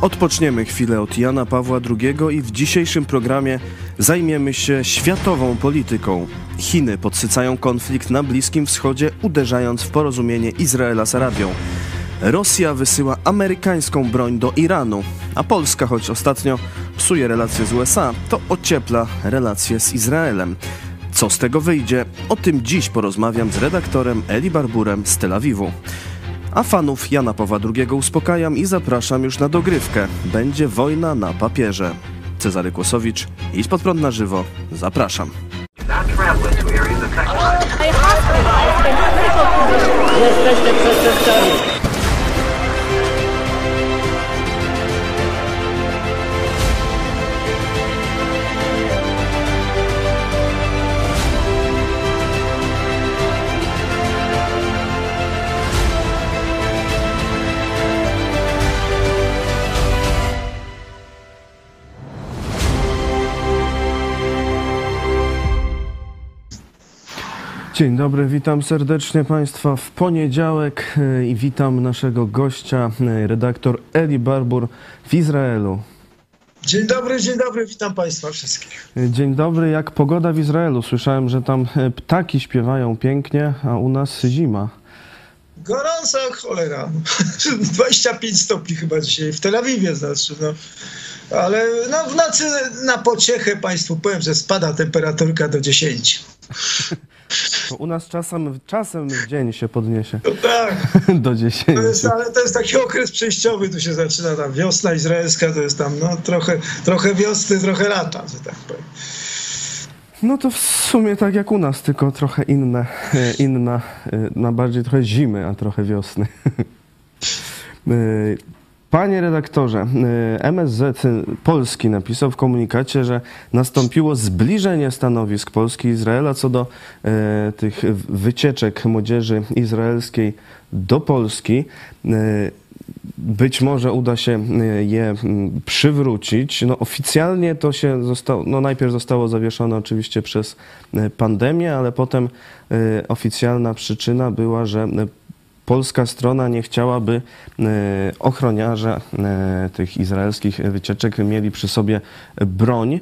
Odpoczniemy chwilę od Jana Pawła II i w dzisiejszym programie zajmiemy się światową polityką. Chiny podsycają konflikt na Bliskim Wschodzie, uderzając w porozumienie Izraela z Arabią. Rosja wysyła amerykańską broń do Iranu, a Polska, choć ostatnio psuje relacje z USA, to ociepla relacje z Izraelem. Co z tego wyjdzie? O tym dziś porozmawiam z redaktorem Eli Barburem z Tel Awiwu. A fanów Jana Pawła II uspokajam i zapraszam już na dogrywkę. Będzie wojna na papierze. Cezary Kłosowicz, idź pod prąd na żywo. Zapraszam. Jesteście przestępcami. Dzień dobry, witam serdecznie Państwa w poniedziałek e, i witam naszego gościa, e, redaktor Eli Barbur w Izraelu. Dzień dobry, dzień dobry, witam Państwa wszystkich. E, Dzień dobry, jak pogoda w Izraelu? Słyszałem, że tam ptaki śpiewają pięknie, a u nas zima. Gorąco jak cholera. 25 stopni chyba dzisiaj, w Tel Awiwie znaczy. No. Ale no, w nocy na pociechę Państwu powiem, że spada temperaturka do 10. To u nas czasem, czasem w dzień się podniesie No tak, do 10. to jest, ale to jest taki okres przejściowy, tu się zaczyna tam wiosna izraelska, to jest tam no, trochę, trochę wiosny, trochę lata, że tak powiem. No to w sumie tak jak u nas, tylko trochę inne, e, inna, e, na bardziej trochę zimy, a trochę wiosny. Panie redaktorze, MSZ Polski napisał w komunikacie, że nastąpiło zbliżenie stanowisk Polski i Izraela co do e, tych wycieczek młodzieży izraelskiej do Polski. E, być może uda się je przywrócić. No, oficjalnie to się zostało, no najpierw zostało zawieszone oczywiście przez pandemię, ale potem oficjalna przyczyna była, że polska strona nie chciałaby e, ochroniarze tych izraelskich wycieczek mieli przy sobie broń.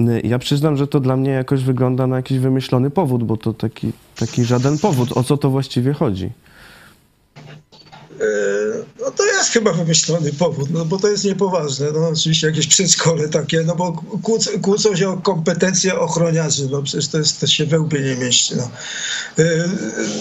E, ja przyznam, że to dla mnie jakoś wygląda na jakiś wymyślony powód, bo to taki, taki żaden powód. O co to właściwie chodzi? No to jest chyba wymyślony powód, no bo to jest niepoważne. No oczywiście jakieś przedszkole takie, no bo kłócą, kłócą się o kompetencje ochroniarzy, no przecież to, jest, to się we łbie nie mieści. No.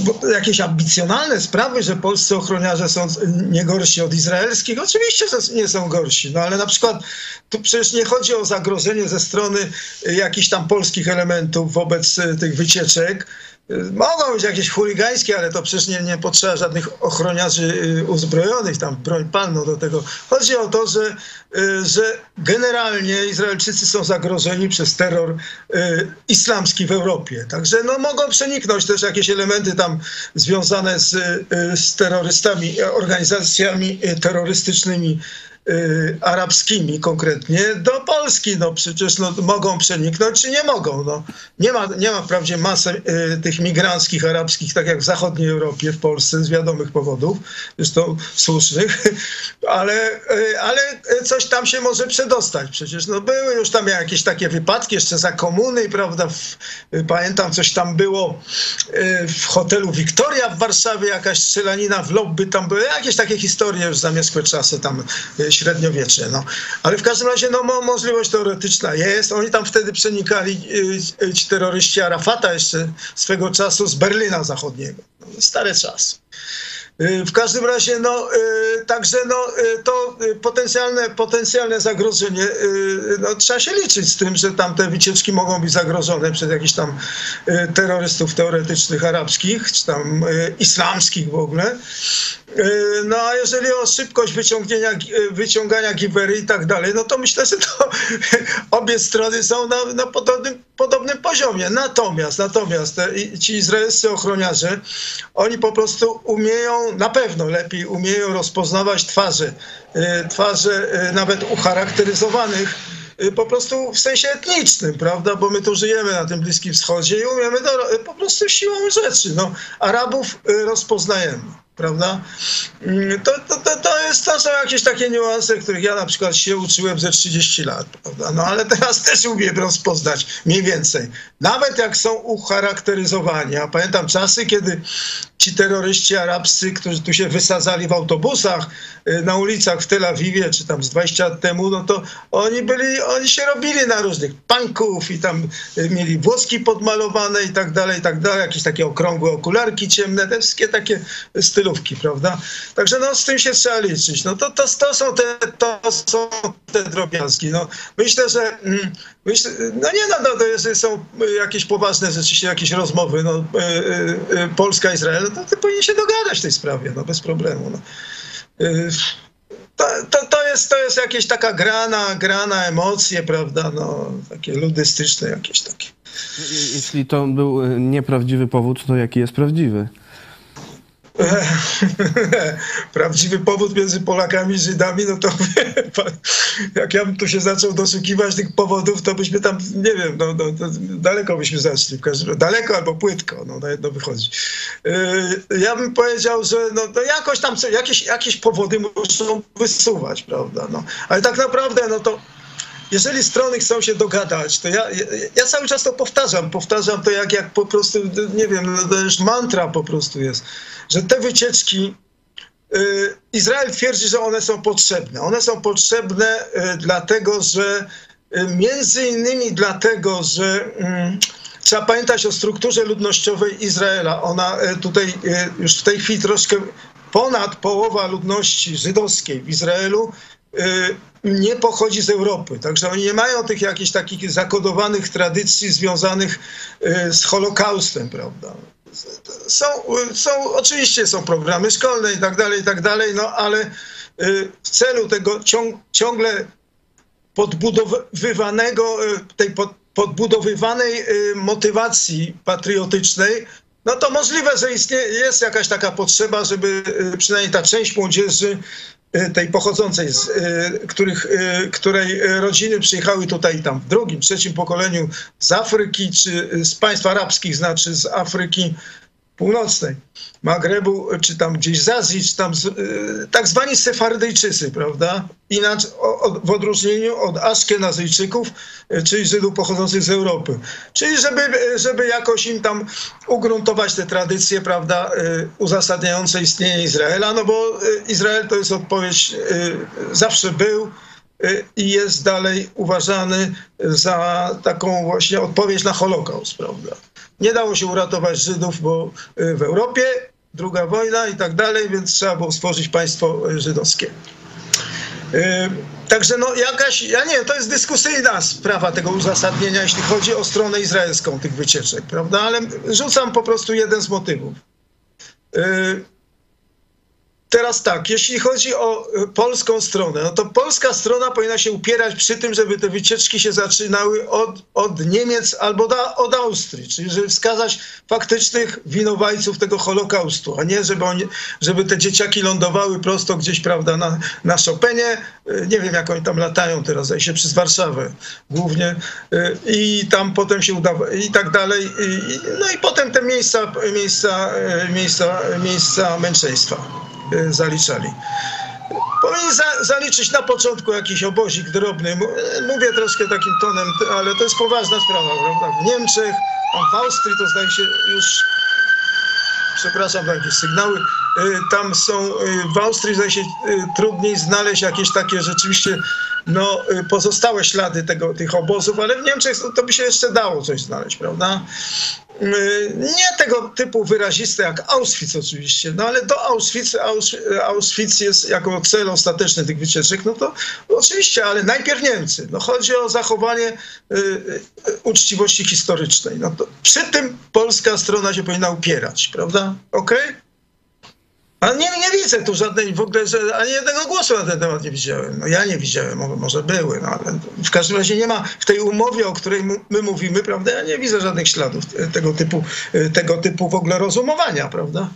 Bo jakieś ambicjonalne sprawy, że polscy ochroniarze są nie gorsi od izraelskich, oczywiście nie są gorsi, no ale na przykład tu przecież nie chodzi o zagrożenie ze strony jakichś tam polskich elementów wobec tych wycieczek, Mogą być jakieś chuligańskie, ale to przecież nie, nie potrzeba żadnych ochroniarzy y, uzbrojonych, tam broń palną do tego. Chodzi o to, że, y, że generalnie Izraelczycy są zagrożeni przez terror y, islamski w Europie. Także no, mogą przeniknąć też jakieś elementy tam związane z, z terrorystami, organizacjami terrorystycznymi Y, arabskimi konkretnie do Polski. No przecież no, mogą przeniknąć, czy nie mogą. No. Nie, ma, nie ma wprawdzie masy y, tych migranckich arabskich, tak jak w zachodniej Europie, w Polsce, z wiadomych powodów, zresztą słusznych, ale, y, ale coś tam się może przedostać. Przecież no, były już tam jakieś takie wypadki, jeszcze za komuny, prawda? W, pamiętam, coś tam było w hotelu Wiktoria w Warszawie, jakaś strzelanina w lobby, tam były jakieś takie historie już zamieszkłe czasy tam średniowiecze. No. Ale w każdym razie no, możliwość teoretyczna jest. Oni tam wtedy przenikali y, ci terroryści Arafata jeszcze swego czasu z Berlina Zachodniego. Stare czas. W każdym razie, no, także no, to potencjalne, potencjalne zagrożenie, no, trzeba się liczyć z tym, że tam te wycieczki mogą być zagrożone przez jakichś tam terrorystów teoretycznych arabskich, czy tam islamskich w ogóle. No a jeżeli o szybkość wyciągnięcia, wyciągania giwery i tak dalej, no to myślę, że to obie strony są na, na podobnym, podobnym poziomie. Natomiast, natomiast te, ci izraelscy ochroniarze, oni po prostu umieją, na pewno lepiej umieją rozpoznawać twarze, twarze nawet ucharakteryzowanych po prostu w sensie etnicznym, prawda? Bo my tu żyjemy na tym Bliskim Wschodzie i umiemy do, po prostu siłą rzeczy. No, Arabów rozpoznajemy. Prawda? Mm, To, to, to, to, jest, to są jakieś takie niuanse, których ja na przykład się uczyłem ze 30 lat, prawda? No ale teraz też umiem rozpoznać mniej więcej. Nawet jak są ucharakteryzowani. Ja pamiętam czasy, kiedy ci terroryści arabscy, którzy tu się wysadzali w autobusach y, na ulicach w Tel Awiwie, czy tam z 20 lat temu, no to oni byli, oni się robili na różnych panków i tam y, mieli włoski podmalowane i tak dalej, i tak dalej, jakieś takie okrągłe okularki ciemne, te wszystkie takie prawda? Także no z tym się trzeba liczyć. No to, to, to są te, to są te drobiazgi. No, myślę, że mm, myślę, no nie no, no to są jakieś poważne rzeczywiście jakieś rozmowy, no, y, y, y, Polska, Izrael, no to, powinni się dogadać w tej sprawie, no bez problemu. No. Y, To, to, to, jest, to jest jakieś taka grana, grana emocje, prawda, no, takie ludystyczne jakieś takie. Jeśli to był e, nieprawdziwy powód, to jaki jest prawdziwy? Prawdziwy powód między Polakami i Żydami, no to wie pan, jak ja bym tu się zaczął doszukiwać tych powodów, to byśmy tam, nie wiem, no, no daleko byśmy zaszli, daleko albo płytko, no na jedno wychodzi. Yy, ja bym powiedział, że no, no jakoś tam jakieś, jakieś powody muszą wysuwać, prawda, no. Ale tak naprawdę, no to jeżeli strony chcą się dogadać, to ja, ja, ja cały czas to powtarzam. Powtarzam to jak, jak po prostu, nie wiem, no to już mantra po prostu jest, że te wycieczki. y, Izrael twierdzi, że one są potrzebne. One są potrzebne y, dlatego, że y, między innymi dlatego, że mm, trzeba pamiętać o strukturze ludnościowej Izraela. Ona tutaj już w tej chwili troszkę ponad połowa ludności żydowskiej w Izraelu nie pochodzi z Europy. Także oni nie mają tych jakichś takich zakodowanych tradycji związanych z Holokaustem, prawda? Są, są, oczywiście są programy szkolne i tak dalej, i tak dalej, no ale y, w celu tego ciąg, ciągle podbudowywanego, y, tej pod, podbudowywanej y, motywacji patriotycznej, no to możliwe, że istnieje, jest jakaś taka potrzeba, żeby przynajmniej ta część młodzieży tej pochodzącej, z y, których, y, której y, rodziny przyjechały tutaj tam w drugim, trzecim pokoleniu z Afryki, czy y, z państw arabskich, znaczy z Afryki Północnej, Magrebu, czy tam gdzieś z Azji, czy tam z, y, tak zwani Sefardyjczycy, prawda? Inaczej, w odróżnieniu od Aszkenazyjczyków, y, czyli Żydów pochodzących z Europy. Czyli żeby, y, żeby jakoś im tam ugruntować te tradycje, prawda, uzasadniające istnienie Izraela, no bo Izrael to jest odpowiedź, zawsze był, i jest dalej uważany za taką właśnie odpowiedź na Holokaust, prawda? Nie dało się uratować Żydów, bo y, w Europie druga wojna i tak dalej, więc trzeba było stworzyć państwo y, żydowskie. Y, Także no jakaś, ja nie wiem, to jest dyskusyjna sprawa tego uzasadnienia, jeśli chodzi o stronę izraelską tych wycieczek, prawda? Ale rzucam po prostu jeden z motywów. Teraz tak, jeśli chodzi o y, polską stronę, no to polska strona powinna się upierać przy tym, żeby te wycieczki się zaczynały od, od Niemiec albo da, od Austrii, czyli żeby wskazać faktycznych winowajców tego Holokaustu, a nie żeby, oni, żeby te dzieciaki lądowały prosto gdzieś, prawda, na, na Chopinie, Y, nie wiem jak oni tam latają teraz, zdaje się przez Warszawę głównie. Y, i tam potem się udawa i tak dalej, I- no i potem te miejsca, miejsca, miejsca, miejsca męczeństwa zaliczali. Powinni za, zaliczyć na początku jakiś obozik drobny. M- Mówię troszkę takim tonem, ale to jest poważna sprawa, prawda? W Niemczech, a w Austrii to zdaje się już przepraszam, jakieś sygnały. Y, Tam są y, w Austrii zdaje się y, trudniej znaleźć jakieś takie rzeczywiście no, pozostałe ślady tego, tych obozów, ale w Niemczech to, by się jeszcze dało coś znaleźć, prawda? Nie tego typu wyraziste jak Auschwitz oczywiście, no ale do Auschwitz, Ausch- Auschwitz jest jako cel ostateczny tych wycieczek, no to oczywiście, ale najpierw Niemcy. No chodzi o zachowanie y, uczciwości historycznej. No to przy tym polska strona się powinna upierać, prawda? Okej? A nie, nie widzę tu żadnej w ogóle, że ani jednego głosu na ten temat nie widziałem. No ja nie widziałem, może, były, no ale w każdym razie nie ma w tej umowie, o której my mówimy, prawda, ja nie widzę żadnych śladów tego typu, e, tego typu w ogóle rozumowania, prawda?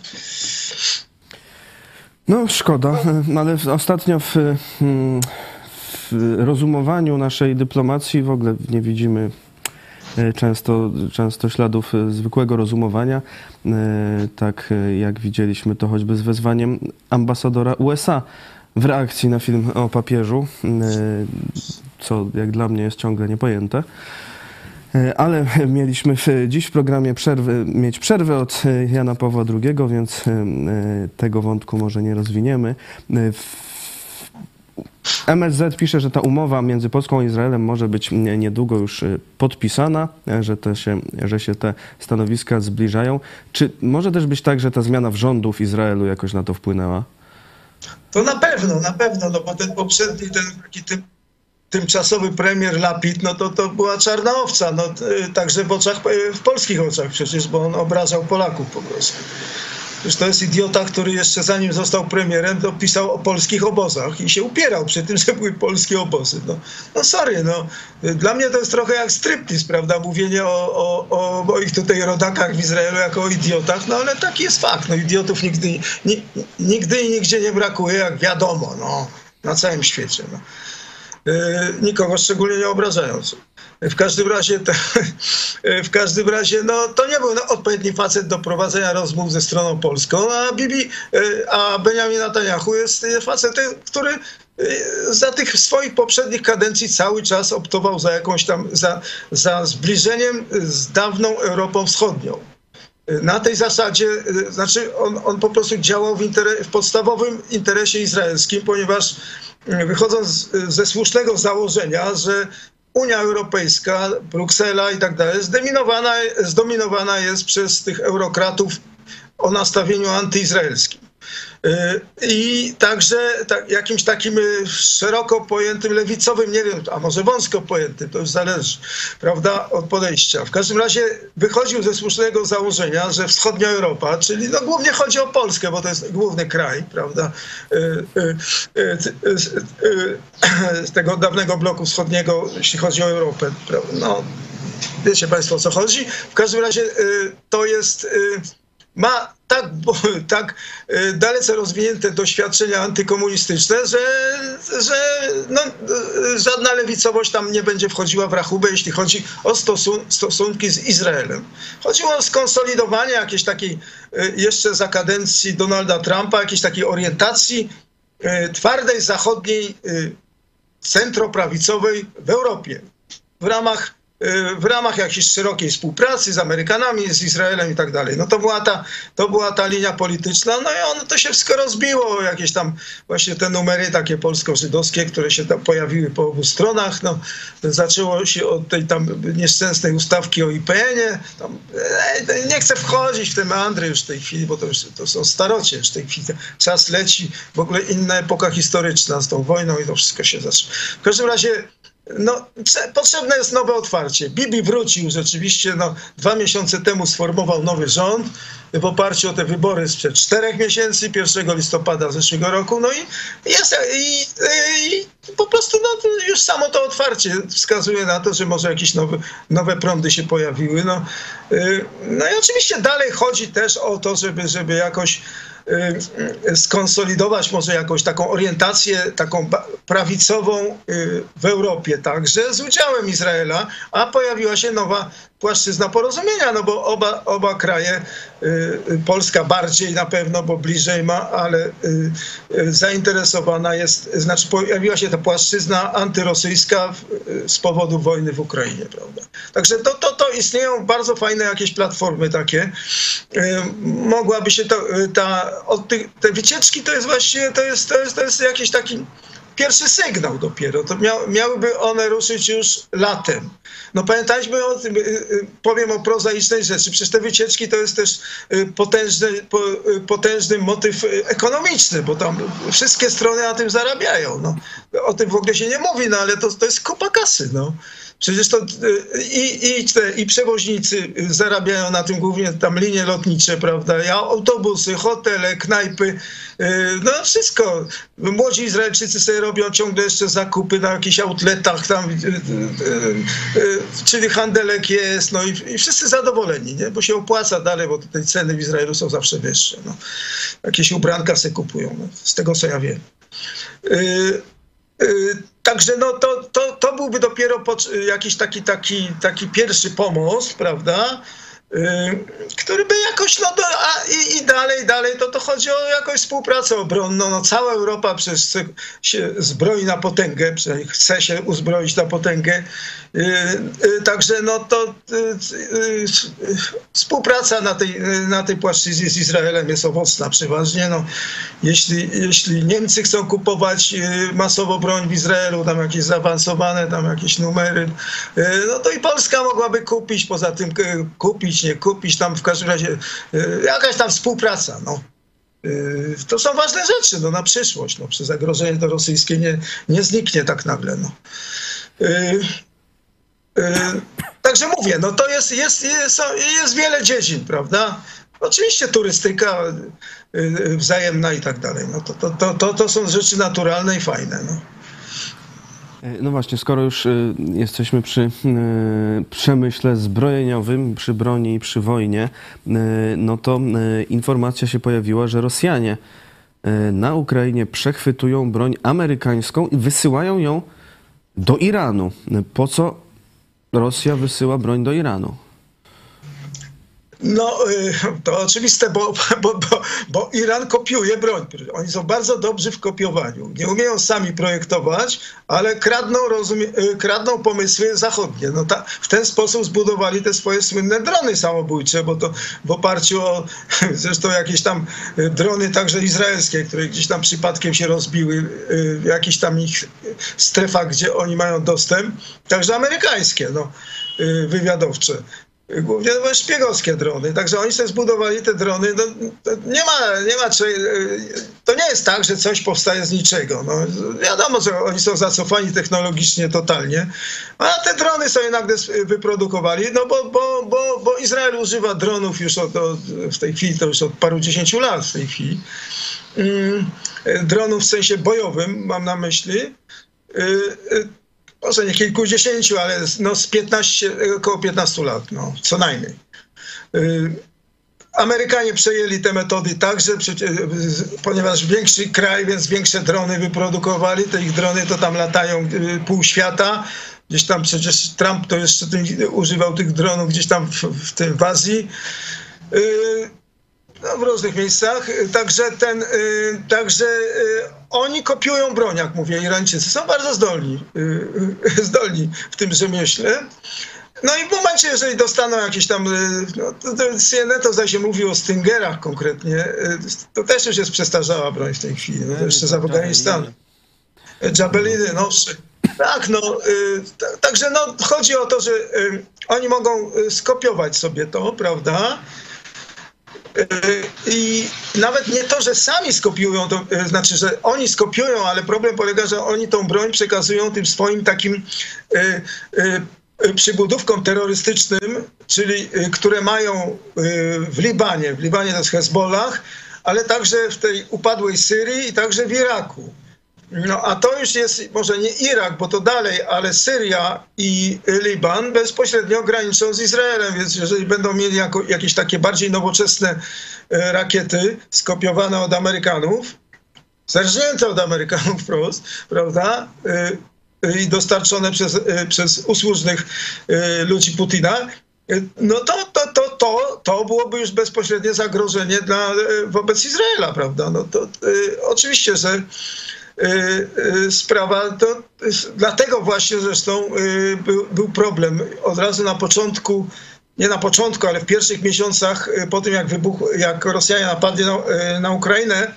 No szkoda, e, ale ostatnio w, mm, w rozumowaniu naszej dyplomacji w ogóle nie widzimy często, często śladów e, zwykłego rozumowania. E, Tak e, jak widzieliśmy to choćby z wezwaniem ambasadora USA w reakcji na film o papieżu, e, co jak dla mnie jest ciągle niepojęte. E, Ale mieliśmy dziś w programie przerwy, mieć przerwę od e, Jana Pawła II, więc e, e, tego wątku może nie rozwiniemy. MSZ pisze, że ta umowa między Polską a Izraelem może być nie- niedługo już e, podpisana, e, że, te się, że się te stanowiska zbliżają. Czy może też być tak, że ta zmiana w rządu w Izraelu jakoś na to wpłynęła? To na pewno, na pewno, no bo ten poprzedni, ten taki tym, tymczasowy premier Lapid, no to, to była czarna owca, no t- także w oczach, w polskich oczach przecież, bo on obrażał Polaków po prostu. Przecież to jest idiota, który jeszcze zanim został premierem, to pisał o polskich obozach i się upierał przy tym, że były polskie obozy. No, no sorry, no. Dla mnie to jest trochę jak striptease, prawda? Mówienie o, o, o moich tutaj rodakach w Izraelu jako o idiotach, no ale taki jest fakt. No idiotów nigdy, ni, nigdy i nigdzie nie brakuje, jak wiadomo, no. Na całym świecie, no. E, nikogo szczególnie nie obrażając. W każdym razie, to, w każdym razie, no, to nie był no, odpowiedni facet do prowadzenia rozmów ze stroną polską, a Bibi, e, a Benjamin Netanyahu jest e, facetem, który e, za tych swoich poprzednich kadencji cały czas optował za jakąś tam, za, za zbliżeniem z dawną Europą Wschodnią. Na tej zasadzie, znaczy on, on po prostu działał w, w podstawowym interesie izraelskim, ponieważ y, wychodząc ze słusznego założenia, że Unia Europejska, Bruksela i tak dalej, zdominowana, jest przez tych eurokratów o nastawieniu antyizraelskim. Y, I także tak, jakimś takim y, szeroko pojętym lewicowym, nie wiem, a może wąsko pojętym, to już zależy, prawda, od podejścia. W każdym razie wychodził ze słusznego założenia, że wschodnia Europa, czyli no głównie chodzi o Polskę, bo to jest główny kraj, prawda, y, z tego dawnego bloku wschodniego, jeśli chodzi o Europę. No, wiecie Państwo o co chodzi. W każdym razie to jest, ma tak, tak y, dalece rozwinięte doświadczenia antykomunistyczne, że, że no, y, żadna lewicowość tam nie będzie wchodziła w rachubę, jeśli chodzi o stosun stosunki z Izraelem. Chodziło o skonsolidowanie jakiejś takiej y, jeszcze za kadencji Donalda Trumpa, jakiejś takiej orientacji twardej zachodniej centroprawicowej w Europie w ramach, w ramach jakiejś szerokiej współpracy z Amerykanami, z Izraelem i tak dalej. No to była ta, to była ta linia polityczna, no i ono to się wszystko rozbiło, jakieś tam właśnie te numery takie polsko-żydowskie, które się tam pojawiły po obu stronach, no zaczęło się od tej tam nieszczęsnej ustawki o IPN-ie, tam, e, nie chcę wchodzić w te meandry już w tej chwili, bo to już to są starocie już w tej chwili, czas leci, w ogóle inna epoka historyczna z tą wojną i to wszystko się zaczyna. W każdym razie no, potrzebne jest nowe otwarcie. Bibi wrócił rzeczywiście, no, dwa miesiące temu sformował nowy rząd w oparciu o te wybory sprzed czterech miesięcy, 1 listopada zeszłego roku, no i jest, i, i po prostu no, już samo to otwarcie wskazuje na to, że może jakieś nowe, nowe prądy się pojawiły. No, Y, no i oczywiście dalej chodzi też o to, żeby, żeby jakoś skonsolidować może jakąś taką orientację taką prawicową y, w Europie także z udziałem Izraela, a pojawiła się nowa płaszczyzna porozumienia, no bo oba, oba kraje, y, y, Polska bardziej na pewno, bo bliżej ma, ale y, y, zainteresowana jest, znaczy pojawiła się ta płaszczyzna antyrosyjska y, z powodu wojny w Ukrainie, prawda? Także to, to, to istnieją bardzo fajne jakieś platformy takie. Y, Mogłaby się to, y, ta, od tych, te wycieczki to jest właściwie, to jest, to jest, to jest jakiś taki pierwszy sygnał dopiero. To mia, miałyby one ruszyć już latem. No pamiętajmy o tym, y, y, powiem o prozaicznej rzeczy. Przecież te wycieczki to jest też y, potężny, po, potężny motyw ekonomiczny, bo tam wszystkie strony na tym zarabiają. No. O tym w ogóle się nie mówi, no ale to, to jest kupa kasy. No. Przecież to y, i, i, te, i przewoźnicy zarabiają na tym głównie tam linie lotnicze, prawda? Autobusy, hotele, knajpy, y, no wszystko. Młodzi Izraelczycy sobie robią ciągle jeszcze zakupy na jakichś outletach tam, y, czyli handelek jest, no i, i wszyscy zadowoleni, nie? Bo się opłaca dalej, bo tutaj ceny w Izraelu są zawsze wyższe. No. Jakieś ubranka se kupują, no, z tego co ja wiem. Y, Y, Także no to, to, to byłby dopiero jakiś taki, taki, taki pierwszy pomost, prawda? który by jakoś, no do, a, i, i, dalej, dalej, to to chodzi o jakąś współpracę obronną. No, cała Europa przez się zbroi na potęgę, przynajmniej chce się uzbroić na potęgę. Yy, yy, także no to yy, współpraca na tej, na tej płaszczyźnie z Izraelem jest owocna przeważnie. No, jeśli, jeśli Niemcy chcą kupować masowo broń w Izraelu, tam jakieś zaawansowane, tam jakieś numery, no to i Polska mogłaby kupić, poza tym kupić, nie kupić, tam w każdym razie jakaś tam współpraca. No. To są ważne rzeczy no, na przyszłość. No, przy zagrożenie to rosyjskie nie, nie zniknie tak nagle. No. Yy, także mówię, no to jest, jest, jest, jest wiele dziedzin, prawda? Oczywiście turystyka yy, wzajemna i tak dalej. No to, to, to, to, to są rzeczy naturalne i fajne. No. No właśnie, skoro już jesteśmy przy przemyśle zbrojeniowym, przy broni i przy wojnie, no to informacja się pojawiła, że Rosjanie na Ukrainie przechwytują broń amerykańską i wysyłają ją do Iranu. Po co Rosja wysyła broń do Iranu. No, y, to oczywiste, bo, bo, bo, bo, Iran kopiuje broń. Oni są bardzo dobrzy w kopiowaniu. Nie umieją sami projektować, ale kradną, rozumie, y, kradną pomysły zachodnie. No ta, w ten sposób zbudowali te swoje słynne drony samobójcze, bo to w oparciu o zresztą jakieś tam y, drony także izraelskie, które gdzieś tam przypadkiem się rozbiły w jakichś tam ich strefach, gdzie oni mają dostęp, także amerykańskie, no, wywiadowcze głównie to były szpiegowskie drony. Także oni sobie zbudowali te drony. No, nie ma, nie ma czy, to nie jest tak, że coś powstaje z niczego. No, wiadomo, że oni są zacofani technologicznie totalnie, a te drony sobie nagle wyprodukowali, no bo, bo, bo, bo Izrael używa dronów już od, od, w tej chwili, to już od paru dziesięciu lat w tej chwili. Mm, dronów w sensie bojowym mam na myśli y, może nie kilkudziesięciu, ale no z 15, około 15 lat, no, co najmniej. Y, Amerykanie przejęli te metody także, ponieważ większy kraj, więc większe drony wyprodukowali. Te ich drony to tam latają y, pół świata. Gdzieś tam przecież Trump to jeszcze używał tych dronów gdzieś tam w, w tym w Azji. Y, no, w różnych miejscach. Także, ten, y, także y, oni kopiują broń, jak mówię, Irańczycy. Są bardzo zdolni, y, zdolni w tym rzemiośle. No i w momencie, jeżeli dostaną jakieś tam, no, to, to CNN to zaś się mówi o Stingerach konkretnie, to też już jest przestarzała broń w tej chwili, no, jeszcze z Afganistanu. Jabeliny, no tak, no, także no, chodzi o to, że oni mogą skopiować sobie to, prawda, i nawet nie to, że sami skopiują, to e, znaczy, że oni skopiują, ale problem polega, że oni tą broń przekazują tym swoim takim y, y, przybudówkom terrorystycznym, czyli które mają w Libanie, w Libanie to jest Hezbollah, ale także w tej upadłej Syrii i także w Iraku. No a to już jest może nie Irak, bo to dalej, ale Syria i Liban bezpośrednio graniczą z Izraelem, więc jeżeli będą mieli jako, jakieś takie bardziej nowoczesne e, rakiety skopiowane od Amerykanów, zerżnięte od Amerykanów wprost, prawda, e, i dostarczone przez, e, przez usłużnych ludzi Putina, no to, to, to, to, to byłoby już bezpośrednie zagrożenie dla, wobec Izraela, prawda? No to oczywiście, że sprawa. To dlatego właśnie zresztą y, był, był problem. Od razu na początku, nie na początku, ale w pierwszych miesiącach po tym, jak, wybuch, jak Rosjanie napadli na, na Ukrainę,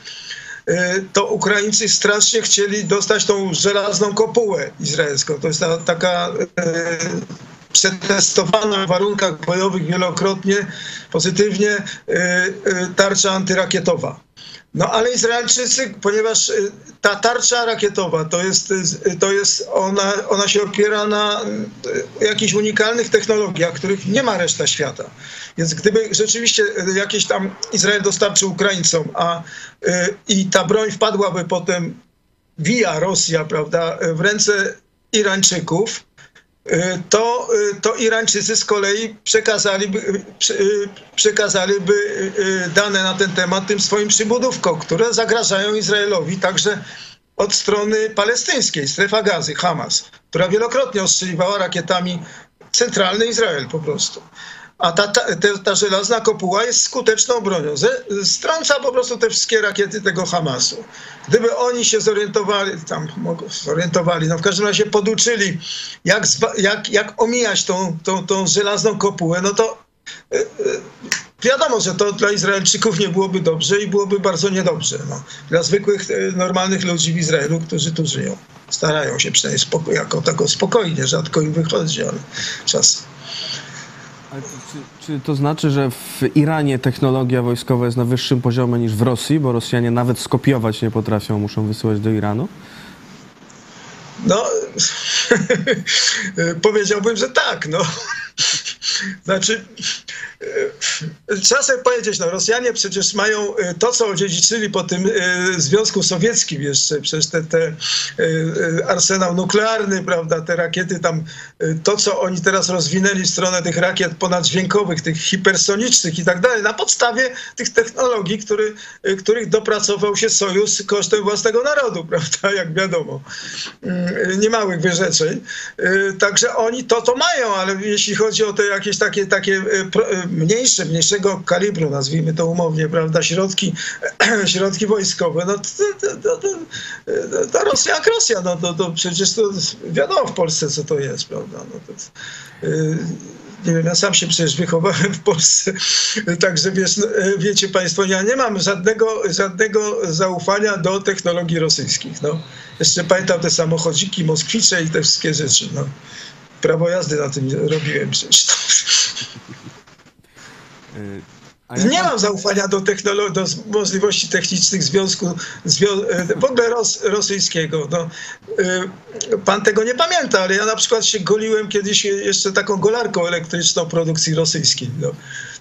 to Ukraińcy strasznie chcieli dostać tą żelazną kopułę izraelską. To jest ta, taka przetestowana w warunkach bojowych wielokrotnie pozytywnie tarcza antyrakietowa. No ale Izraelczycy, ponieważ y, ta tarcza rakietowa to jest, y, to jest ona, ona się opiera na y, jakichś unikalnych technologiach, których nie ma reszta świata. Więc gdyby rzeczywiście jakieś tam Izrael dostarczył Ukraińcom, a i ta broń wpadłaby potem via Rosja, prawda, w ręce Irańczyków, Y, to, y, to Irańczycy z kolei przekazaliby, y, przekazaliby dane na ten temat tym swoim przybudówkom, które zagrażają Izraelowi także od strony palestyńskiej, strefa gazy, Hamas. która wielokrotnie ostrzeliwała rakietami centralny Izrael po prostu. A ta, ta, ta żelazna kopuła jest skuteczną bronią. Ze, strąca po prostu te wszystkie rakiety tego Hamasu. Gdyby oni się zorientowali, tam zorientowali, no w każdym razie poduczyli, jak, jak, jak omijać tą, tą, tą żelazną kopułę, no to y, y, wiadomo, że to dla Izraelczyków nie byłoby dobrze i byłoby bardzo niedobrze. No. Dla zwykłych, y, normalnych ludzi w Izraelu, którzy tu żyją. Starają się przynajmniej spoko- jako tako spokojnie, rzadko im wychodzi, ale czas. Czy, czy, to znaczy, że w Iranie technologia wojskowa jest na wyższym poziomie niż w Rosji, bo Rosjanie nawet skopiować nie potrafią, muszą wysyłać do Iranu? No, powiedziałbym, że tak. No. Znaczy, trzeba sobie powiedzieć, no Rosjanie przecież mają e, to, co odziedziczyli po tym e, Związku Sowieckim jeszcze, przecież te, te arsenał nuklearny, prawda, te rakiety tam, to, co oni teraz rozwinęli w stronę tych rakiet ponaddźwiękowych, tych hipersonicznych i tak dalej, na podstawie tych technologii, który, których dopracował się Sojusz kosztem własnego narodu, prawda, jak wiadomo. Niemałych wyrzeczeń. Także oni to, to mają, ale jeśli chodzi o te jakieś takie, takie mniejsze, mniejszego kalibru, nazwijmy to umownie, prawda, środki, środki wojskowe, no to, to, to, Rosja jak Rosja, no to, to przecież to wiadomo w Polsce, co to jest, prawda. No to, nie wiem, ja sam się przecież wychowałem w Polsce, także wiesz, no, wiecie Państwo, ja nie mam żadnego, żadnego zaufania do technologii rosyjskich. No. Jeszcze pamiętam te samochodziki, moskwicze i te wszystkie rzeczy. No. Prawo jazdy na tym robiłem przecież. Nie mam zaufania do, do możliwości technicznych związku, zwią e, w ogóle ros, rosyjskiego. No, e, pan tego nie pamięta, ale ja na przykład się goliłem kiedyś jeszcze taką golarką elektryczną produkcji rosyjskiej. No.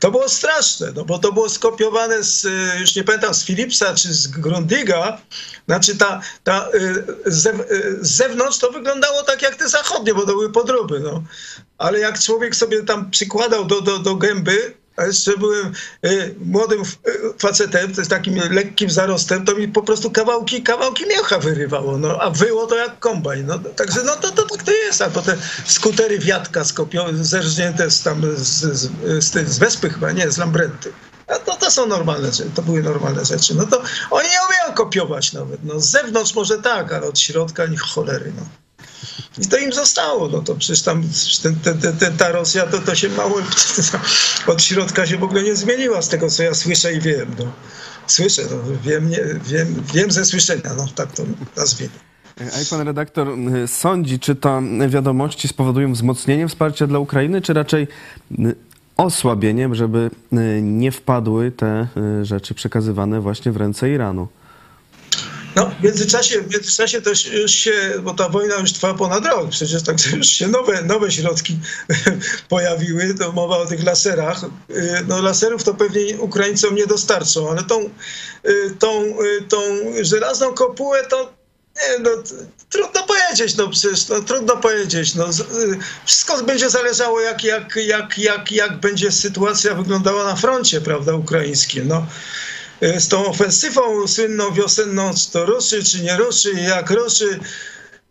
To było straszne, no, bo to było skopiowane z, e, już nie pamiętam, z Philipsa czy z Grundiga. Znaczy ta, ta z zewnątrz to wyglądało tak jak te zachodnie, bo to były podróby. No. Ale jak człowiek sobie tam przykładał do, do, do gęby, a jeszcze byłem y, młodym y, facetem, to jest takim lekkim zarostem, to mi po prostu kawałki, kawałki mięcha wyrywało, no, a wyło to jak kombajn. No, także no to, to tak to jest, albo te skutery wiatka skopiowane, zerżnięte z, tam, z, z, z, z Wespy chyba, nie, z Lambrenty. A to, to są normalne rzeczy, to były normalne rzeczy. No to oni nie umieją kopiować nawet. No, z zewnątrz może tak, ale od środka nich cholery. No. I to im zostało. No to przecież tam ten, ten, ten, ta Rosja to, to się mało od środka się w ogóle nie zmieniła z tego, co ja słyszę i wiem. No. Słyszę, no, wiem, nie, wiem, wiem ze słyszenia, no tak to nazwijmy. A jak pan redaktor sądzi, czy to wiadomości spowodują wzmocnienie wsparcia dla Ukrainy, czy raczej osłabieniem, żeby nie wpadły te rzeczy przekazywane właśnie w ręce Iranu? No, w międzyczasie, w międzyczasie też już się, bo ta wojna już trwa ponad rok, przecież także już się nowe, nowe środki pojawiły, to mowa o tych laserach. Y, no laserów to pewnie Ukraińcom nie dostarczą, ale tą, y, tą, y, tą żelazną kopułę to nie, no, trudno powiedzieć, no przecież no, trudno powiedzieć. No, wszystko będzie zależało, jak, jak, jak, jak, jak będzie sytuacja wyglądała na froncie, prawda, ukraińskim. No. E, z tą ofensywą słynną wiosenną, czy to ruszy, czy nie ruszy, jak ruszy.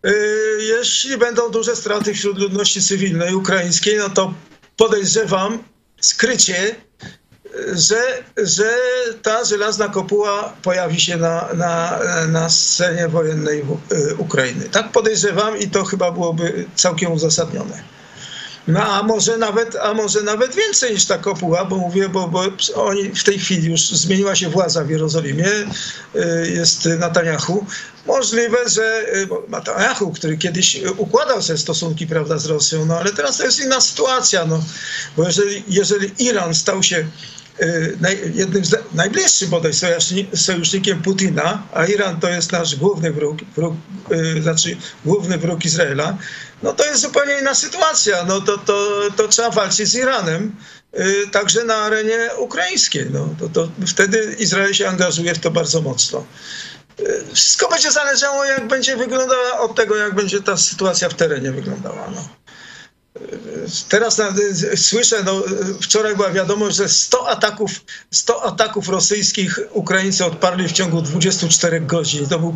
E, jeśli będą duże straty wśród ludności cywilnej ukraińskiej, no to podejrzewam skrycie, że, że ta żelazna kopuła pojawi się na, na, na scenie wojennej e, Ukrainy. Tak podejrzewam i to chyba byłoby całkiem uzasadnione. No a może nawet, a może nawet więcej niż ta kopuła, bo mówię, bo, bo oni w tej chwili już zmieniła się władza w Jerozolimie, y, jest Netanyahu. Możliwe, że y, Netanyahu, który kiedyś układał sobie stosunki prawda, z Rosją, no ale teraz to jest inna sytuacja, no, bo jeżeli, jeżeli Iran stał się y, jednym z najbliższych bodaj sojusznikiem Putina, a Iran to jest nasz główny wróg, wróg znaczy główny wróg Izraela, no to jest zupełnie inna sytuacja. No to, to, to trzeba walczyć z Iranem, yy, także na arenie ukraińskiej. No, to, to wtedy Izrael się angażuje w to bardzo mocno. Yy, wszystko będzie zależało, jak będzie wyglądała od tego, jak będzie ta sytuacja w terenie wyglądała. No. Teraz słyszę, no, wczoraj była wiadomość, że 100 ataków, 100 ataków rosyjskich Ukraińcy odparli w ciągu 24 godzin. To był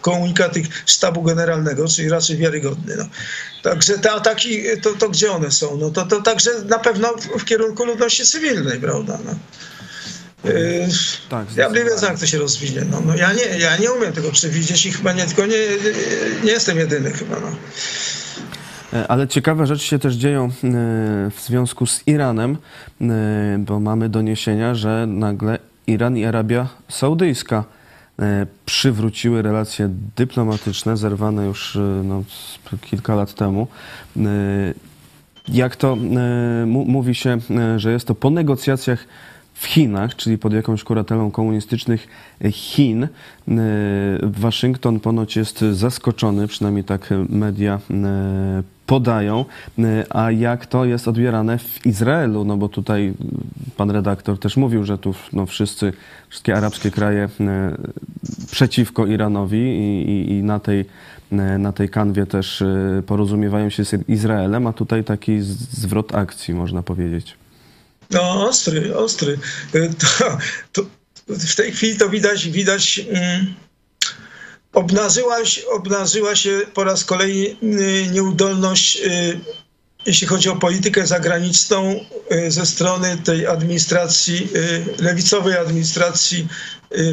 komunikat ich sztabu generalnego, czyli raczej wiarygodny. No. Także te ataki, to, to gdzie one są? No to, to także na pewno w, w kierunku ludności cywilnej, prawda? No. Yy, tak, ja nie wiem, jak to się rozwinie. No, no, ja, nie, ja nie umiem tego przewidzieć i chyba nie, tylko nie, nie jestem jedyny chyba. No. E, ale ciekawe rzeczy się też dzieją e, w związku z Iranem, e, bo mamy doniesienia, że nagle Iran i Arabia Saudyjska przywróciły relacje dyplomatyczne, zerwane już no, kilka lat temu. Jak to mówi się, że jest to po negocjacjach w Chinach, czyli pod jakąś kuratelą komunistycznych Chin. Waszyngton ponoć jest zaskoczony, przynajmniej tak media podają, a jak to jest odbierane w Izraelu, no bo tutaj pan redaktor też mówił, że tu no, wszyscy, wszystkie arabskie kraje e, przeciwko Iranowi i, i, i na tej e, na tej kanwie też e, porozumiewają się z Izraelem, a tutaj taki zwrot akcji, można powiedzieć. No, ostry, ostry. To, to w tej chwili to widać, widać mm, obnażyła, obnażyła się po raz kolejny nieudolność, y, jeśli chodzi o politykę zagraniczną y, ze strony tej administracji, y, lewicowej administracji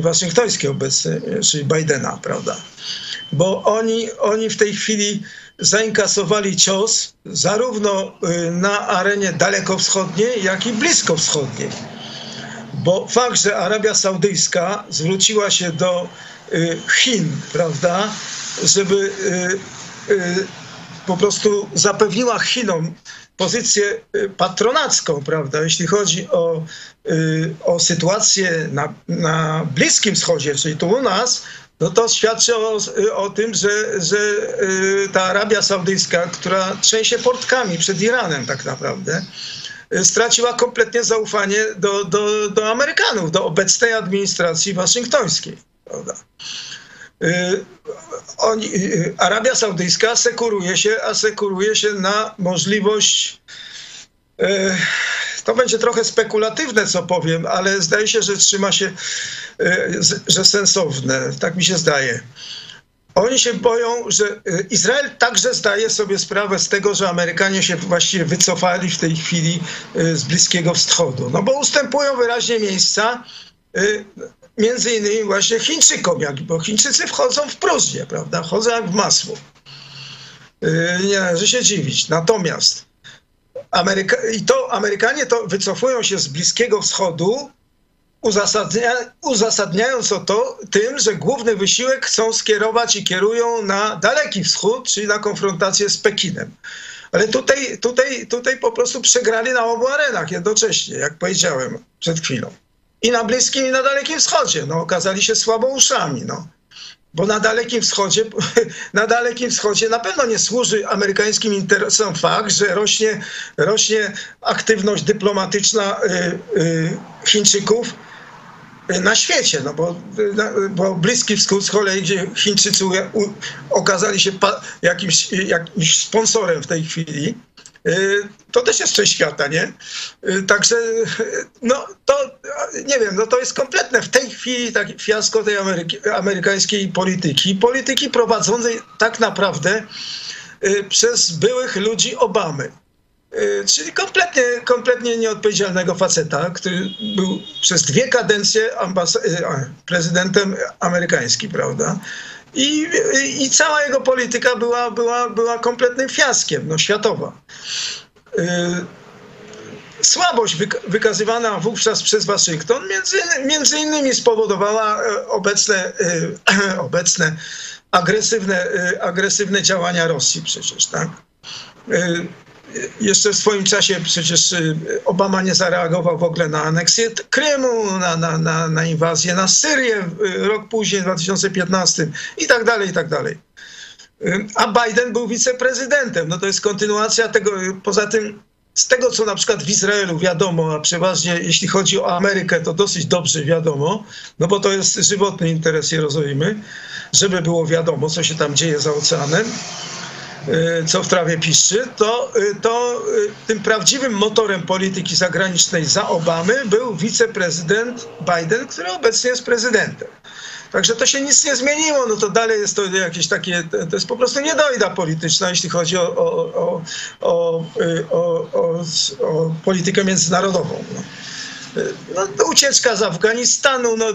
waszyngtońskiej obecnej, czyli Bidena, prawda? Bo oni, oni w tej chwili zainkasowali cios zarówno na arenie dalekowschodniej, jak i bliskowschodniej. Bo fakt, że Arabia Saudyjska zwróciła się do Y, Chin, prawda, żeby y, y, po prostu zapewniła Chinom pozycję patronacką, prawda, jeśli chodzi o, o sytuację na, na Bliskim Wschodzie, czyli tu u nas, no to świadczy o, o tym, że, że ta Arabia Saudyjska, która trzęsie portkami przed Iranem tak naprawdę, straciła kompletnie zaufanie do, do, do Amerykanów, do obecnej administracji waszyngtońskiej. Prawda? Y, oni, y, Arabia Saudyjska asekuruje się, asekuruje się na możliwość. Y, to będzie trochę spekulatywne, co powiem, ale zdaje się, że trzyma się, że sensowne. Tak mi się zdaje. Oni się boją, że Izrael także zdaje sobie sprawę z tego, że Amerykanie się właściwie wycofali w tej chwili z Bliskiego Wschodu. No bo ustępują wyraźnie miejsca między innymi właśnie Chińczykom, jak, bo Chińczycy wchodzą w próżnię, prawda? Wchodzą jak w masło. Yy, nie należy się dziwić. Natomiast Ameryka i to Amerykanie to wycofują się z Bliskiego Wschodu, uzasadnia, uzasadniając to tym, że główny wysiłek chcą skierować i kierują na Daleki Wschód, czyli na konfrontację z Pekinem. Ale tutaj, tutaj, tutaj po prostu przegrali na obu arenach jednocześnie, jak powiedziałem przed chwilą i na Bliskim, i na Dalekim Wschodzie. No, okazali się słabouszami. No. Bo na Dalekim Wschodzie, na Dalekim Wschodzie na pewno nie służy amerykańskim interesom fakt, że rośnie, rośnie aktywność dyplomatyczna y, y, Chińczyków na świecie, no bo, bo Bliski Wschód z kolei, gdzie Chińczycy okazali się jakimś, jakimś sponsorem w tej chwili, Y, to też jest część świata, nie? Y, także, no to, nie wiem, no to jest kompletne w tej chwili tak fiasko tej Ameryki, amerykańskiej polityki. Polityki prowadzonej tak naprawdę y, przez byłych ludzi Obamy. Czyli kompletnie, kompletnie nieodpowiedzialnego faceta, który był przez dwie kadencje prezydentem amerykańskim, prawda? I, I cała jego polityka była, była, była kompletnym fiaskiem, no, światowa. Y, słabość wykazywana wówczas przez Waszyngton między, między innymi spowodowała e, obecne, e, obecne agresywne, e, agresywne działania Rosji przecież, tak? Jeszcze w swoim czasie przecież y, Obama nie zareagował w ogóle na aneksję Krymu, na, na, na, na inwazję na Syrię y, rok później, w 2015 i tak dalej, i tak dalej. Y, a Biden był wiceprezydentem. No to jest kontynuacja tego. Poza tym, z tego co na przykład w Izraelu wiadomo, a przeważnie jeśli chodzi o Amerykę, to dosyć dobrze wiadomo, no bo to jest żywotny interes Jerozolimy, żeby było wiadomo, co się tam dzieje za oceanem co w trawie piszczy, to, to tym prawdziwym motorem polityki zagranicznej za Obamy był wiceprezydent Biden, który obecnie jest prezydentem. Także to się nic nie zmieniło, no to dalej jest to jakieś takie, to jest po prostu niedojda polityczna, jeśli chodzi o, o, o, o politykę międzynarodową. No no, ucieczka z Afganistanu, no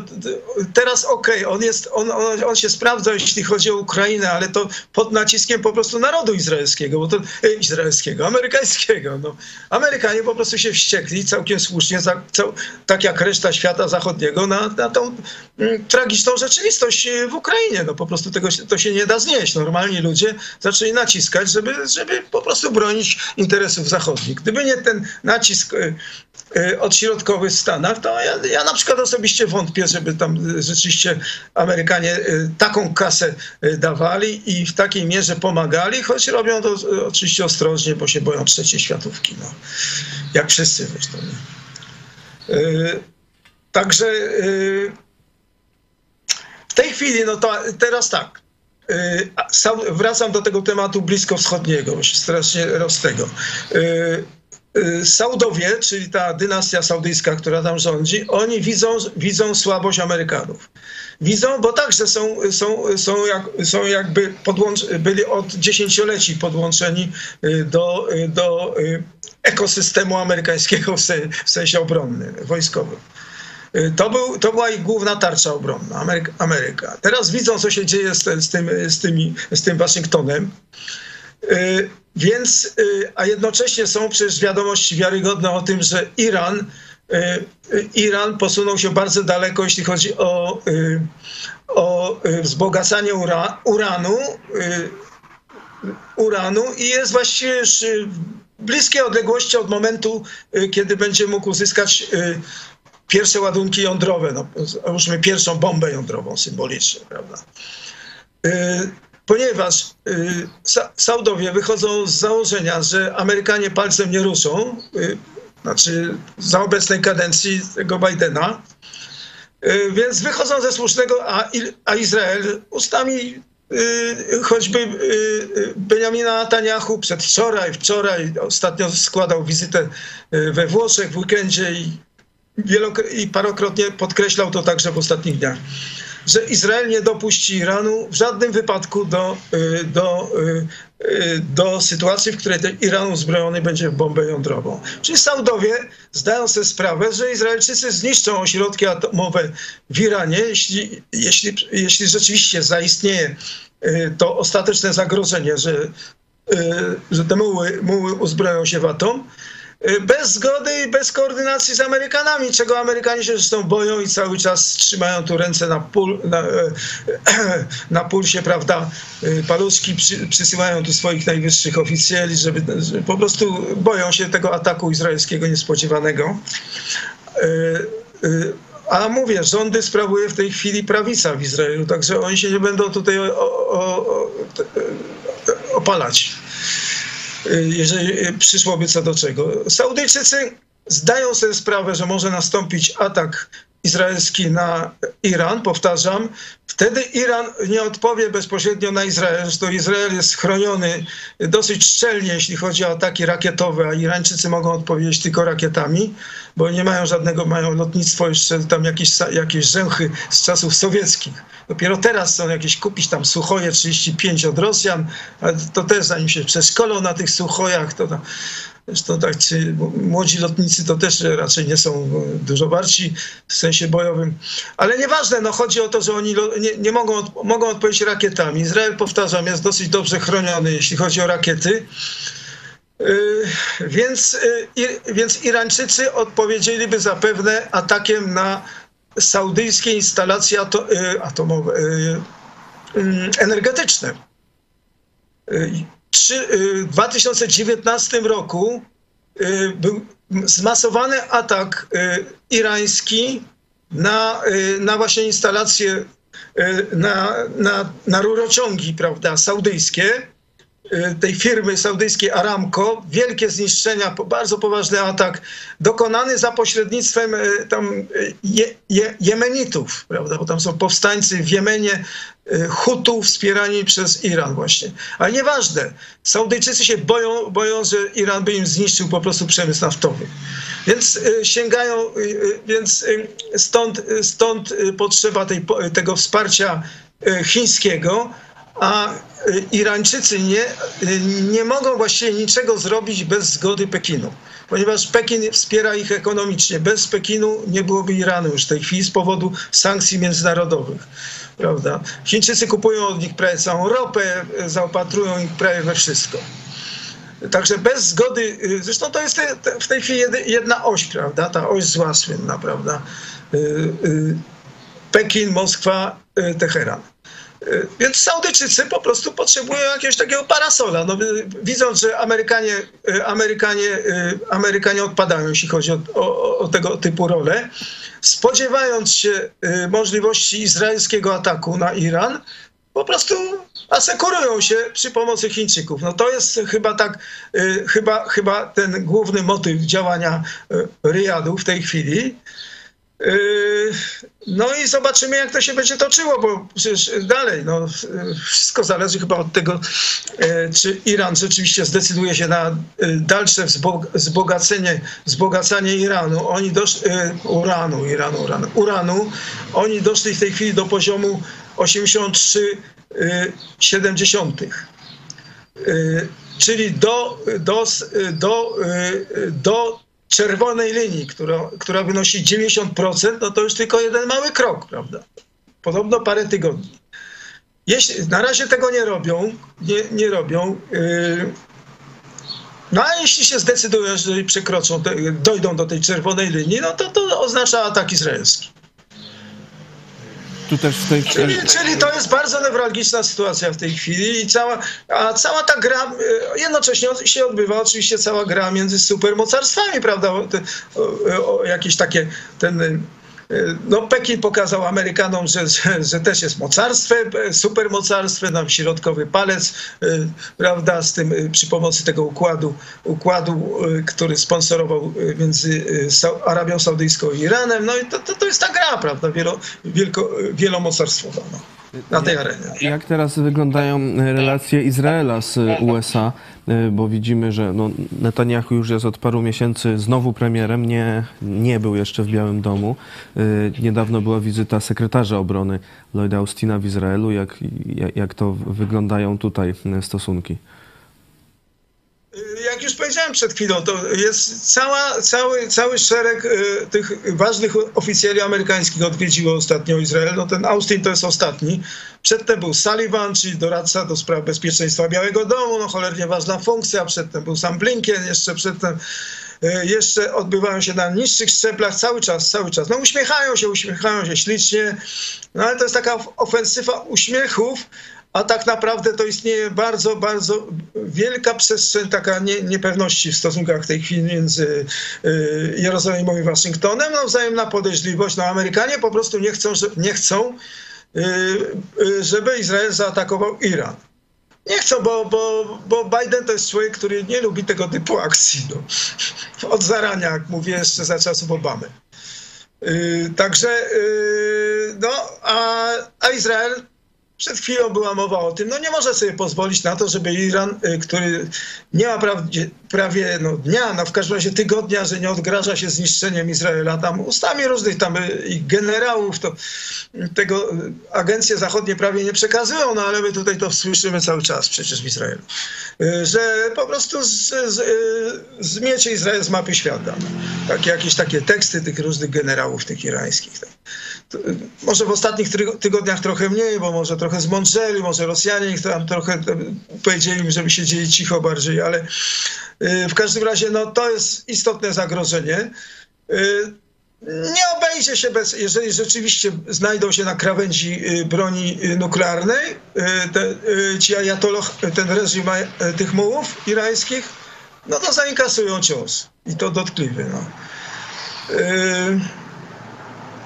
teraz okej, okay, on, jest, on, on, on się sprawdza, jeśli chodzi o Ukrainę, ale to pod naciskiem po prostu narodu izraelskiego, bo to, e, izraelskiego, amerykańskiego. No. Amerykanie po prostu się wściekli całkiem słusznie, za, cał, tak jak reszta świata zachodniego, na, na tą mm, tragiczną rzeczywistość w Ukrainie. No po prostu tego to się nie da znieść. Normalni ludzie zaczęli naciskać, żeby, żeby po prostu bronić interesów zachodnich. Gdyby nie ten nacisk e, e, odśrodkowy w Stanach, to ja, ja na przykład osobiście wątpię, żeby tam rzeczywiście Amerykanie y, taką kasę dawali i w takiej mierze pomagali, choć robią to oczywiście ostrożnie, bo się boją trzeciej światówki. No. Jak wszyscy zresztą. Także w tej chwili, no to teraz tak. Wracam do tego tematu bliskowschodniego, bo się strasznie roztego. Y, Saudowie, czyli ta dynastia saudyjska, która tam rządzi, oni widzą, widzą słabość Amerykanów. Widzą, bo także są, są, są, jak, są jakby podłącz, byli od dziesięcioleci podłączeni y, do, y, do ekosystemu amerykańskiego w, w sensie obronnym, wojskowym. To, był, to była ich główna tarcza obronna, Ameryka. Ameryka. Teraz widzą, co się dzieje z, z, tym, z, tymi, z tym Waszyngtonem. Więc, y, a jednocześnie są przecież wiadomości wiarygodne o tym, że Iran, y, y, Iran posunął się bardzo daleko, jeśli chodzi o, o wzbogacanie ura, uranu, uranu i jest właściwie już w bliskiej odległości od momentu, kiedy będzie mógł uzyskać pierwsze ładunki jądrowe, no, załóżmy pierwszą bombę jądrową symbolicznie, prawda? Ponieważ y, Saudowie wychodzą z założenia, że Amerykanie palcem nie ruszą, y, znaczy za obecnej kadencji tego Bidena, y, więc wychodzą ze słusznego, a, Izrael ustami choćby Benjamina Netanyahu przedwczoraj, wczoraj, ostatnio składał wizytę we Włoszech w weekendzie i, i parokrotnie podkreślał to także w ostatnich dniach że Izrael nie dopuści Iranu w żadnym wypadku do, y, do, y, y, do sytuacji, w której Iran uzbrojony będzie w bombę jądrową. Czyli Saudowie zdają sobie sprawę, że Izraelczycy zniszczą ośrodki atomowe w Iranie, jeśli, jeśli, jeśli rzeczywiście zaistnieje to ostateczne zagrożenie, że, że te muły, muły uzbroją się w atom. Y, bez zgody i bez koordynacji z Amerykanami, czego Amerykanie się zresztą boją i cały czas trzymają tu ręce na, pul, na, e, na pulsie, prawda, y, paluszki, przy, przysyłają tu swoich najwyższych oficjeli, żeby, żeby po prostu boją się tego ataku izraelskiego niespodziewanego. Y, a mówię, rządy sprawuje w tej chwili prawica w Izraelu, także oni się nie będą tutaj o, o, o, opalać jeżeli przyszłoby co do czego. Saudyjczycy zdają sobie sprawę, że może nastąpić atak izraelski na Iran, powtarzam, wtedy Iran nie odpowie bezpośrednio na Izrael. Zresztą Izrael jest chroniony dosyć szczelnie, jeśli chodzi o ataki rakietowe, a Irańczycy mogą odpowiedzieć tylko rakietami, bo nie mają żadnego, mają lotnictwo jeszcze tam jakieś, jakieś rzęchy z czasów sowieckich. Dopiero teraz są jakieś kupić tam Suchoje 35 od Rosjan, ale to też zanim się przeszkolą na tych Suchojach, to tam, Zresztą tak, młodzi lotnicy to też raczej nie są dużo warci w sensie bojowym. Ale nieważne, no chodzi o to, że oni nie, nie mogą, mogą odpowiedzieć rakietami. Izrael, powtarzam, jest dosyć dobrze chroniony, jeśli chodzi o rakiety. Yy, więc, yy, więc Irańczycy odpowiedzieliby zapewne atakiem na saudyjskie instalacje ato, atomowe, energetyczne w 2019 roku y, był zmasowany atak y, irański na, y, na właśnie instalacje, na, na, na rurociągi prawda, saudyjskie y, tej firmy saudyjskiej Aramco, wielkie zniszczenia, bardzo poważny atak dokonany za pośrednictwem y, tam je, je, Jemenitów, prawda, bo tam są powstańcy w Jemenie, Hutów wspierani przez Iran właśnie. Ale nieważne, Saudyjczycy się boją, boją, że Iran by im zniszczył po prostu przemysł naftowy. Więc sięgają, więc stąd, stąd potrzeba tej, tego wsparcia chińskiego, a y, Irańczycy nie, y, nie mogą właściwie niczego zrobić bez zgody Pekinu, ponieważ Pekin wspiera ich ekonomicznie. Bez Pekinu nie byłoby Iranu już w tej chwili z powodu sankcji międzynarodowych. Prawda? Chińczycy kupują od nich prawie całą ropę, y, zaopatrują ich prawie we wszystko. Także bez zgody, zresztą to jest w tej chwili jedna oś, prawda? Ta oś zła słynna, prawda? Pekin, Moskwa, Teheran. Więc Saudyjczycy po prostu potrzebują jakiegoś takiego parasola. No, widząc, że Amerykanie, Amerykanie, Amerykanie odpadają, jeśli chodzi o, o, o tego typu role, spodziewając się y, możliwości izraelskiego ataku na Iran, po prostu asekurują się przy pomocy Chińczyków. No to jest chyba tak, y, chyba, chyba ten główny motyw działania y, Riyadu w tej chwili. Yy, no i zobaczymy, jak to się będzie toczyło, bo przecież dalej, no, wszystko zależy chyba od tego, yy, czy Iran rzeczywiście zdecyduje się na yy, dalsze wzbogacenie, wzbogacanie Iranu. Oni doszli, uranu, Iranu, uranu, uranu. Oni doszli w tej chwili do poziomu 83,7. Czyli do, do, do, do czerwonej linii, która, która wynosi 90%, no to już tylko jeden mały krok, prawda? Podobno parę tygodni. Jeśli, na razie tego nie robią, nie, nie robią. Yy, no a jeśli się zdecydują, że przekroczą, dojdą do tej czerwonej linii, no to to oznacza atak izraelski tu też w tej czyli, czyli to jest bardzo newralgiczna sytuacja w tej chwili i cała, a cała ta gra, e, jednocześnie się odbywa oczywiście cała gra między supermocarstwami, prawda, o, o, o jakieś takie, ten no, Pekin pokazał Amerykanom, że, że, że, też jest mocarstwem, supermocarstwem, nam środkowy palec, y, prawda, z tym y, przy pomocy tego układu, układu y, który sponsorował między Arabią Saudyjską i Iranem. No i to, to, to jest ta gra, prawda, wielo, wielko, wielomocarstwowa. No na tej arenie. Jak teraz wyglądają relacje Izraela z USA? Y, bo widzimy, że no, Netanyahu już jest od paru miesięcy znowu premierem, nie, nie był jeszcze w Białym Domu. Niedawno była wizyta sekretarza obrony Lloyda Austina w Izraelu. Jak, jak to wyglądają tutaj stosunki? Powiedziałem przed chwilą, to jest cała, cały, cały szereg y, tych ważnych oficjeli amerykańskich odwiedziło ostatnio Izrael. No ten Austin to jest ostatni. Przedtem był Sullivan, czyli doradca do spraw bezpieczeństwa Białego Domu, no cholernie ważna funkcja. Przedtem był sam Blinken, jeszcze przedtem y, jeszcze odbywają się na niższych szczeblach cały czas, cały czas. No uśmiechają się, uśmiechają się ślicznie, no ale to jest taka ofensywa uśmiechów, a tak naprawdę to istnieje bardzo, bardzo wielka przestrzeń taka nie, niepewności w stosunkach w tej chwili między y, Jerozolimą i Waszyngtonem. No, wzajemna podejrzliwość. No, Amerykanie po prostu nie chcą, nie chcą y, y, żeby Izrael zaatakował Iran. Nie chcą, bo, bo, bo Biden to jest człowiek, który nie lubi tego typu akcji. No. Od zarania, jak mówię, jeszcze za czasów Obamy. Yy, także, yy, no, a, a Izrael przed chwilą była mowa o tym, no nie może sobie pozwolić na to, żeby Iran, y, który nie ma prawie, prawie no, dnia, no w każdym razie tygodnia, że nie odgraża się zniszczeniem Izraela, tam ustami różnych tam y, i generałów, to tego agencje zachodnie prawie nie przekazują, no ale my tutaj to słyszymy cały czas przecież w Izraelu, y, że po prostu z, z, zmiecie Izrael z mapy świata. Takie, jakieś takie teksty tych różnych generałów, tych irańskich. Tak może w ostatnich tygodniach trochę mniej, bo może trochę zmądrzeli, może Rosjanie ich tam trochę powiedzieli żeby siedzieli cicho bardziej, ale y, w każdym razie no, to jest istotne zagrożenie. Y, nie obejdzie się bez, jeżeli rzeczywiście znajdą się na krawędzi y, broni nuklearnej, te, ci ajatoloch, ten reżim tych mułów irańskich, no to zainkasują cios i to dotkliwy. No.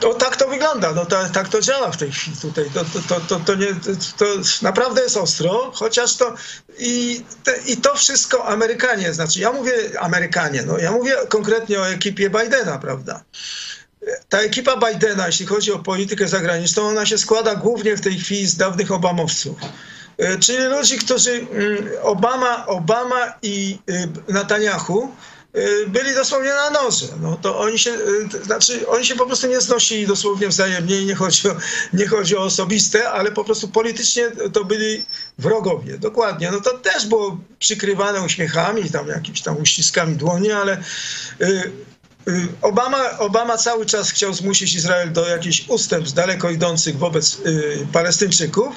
No tak to wygląda, no to, tak to działa w tej chwili tutaj. To, to, to, to, to, nie, to naprawdę jest ostro, chociaż to i, te, i to wszystko Amerykanie, znaczy ja mówię Amerykanie, no ja mówię konkretnie o ekipie Bidena, prawda? Ta ekipa Bidena, jeśli chodzi o politykę zagraniczną, ona się składa głównie w tej chwili z dawnych Obamowców. E, czyli ludzi, którzy mm, Obama, Obama i y, Netanyahu byli dosłownie na noże. No to oni się, y, znaczy oni się po prostu nie znosili dosłownie wzajemnie i nie chodzi, o, nie chodzi o osobiste, ale po prostu politycznie to byli wrogowie. Dokładnie. No to też było przykrywane uśmiechami, tam jakimiś tam uściskami dłoni, ale Obama, Obama cały czas chciał zmusić Izrael do jakichś ustępstw daleko idących wobec Palestyńczyków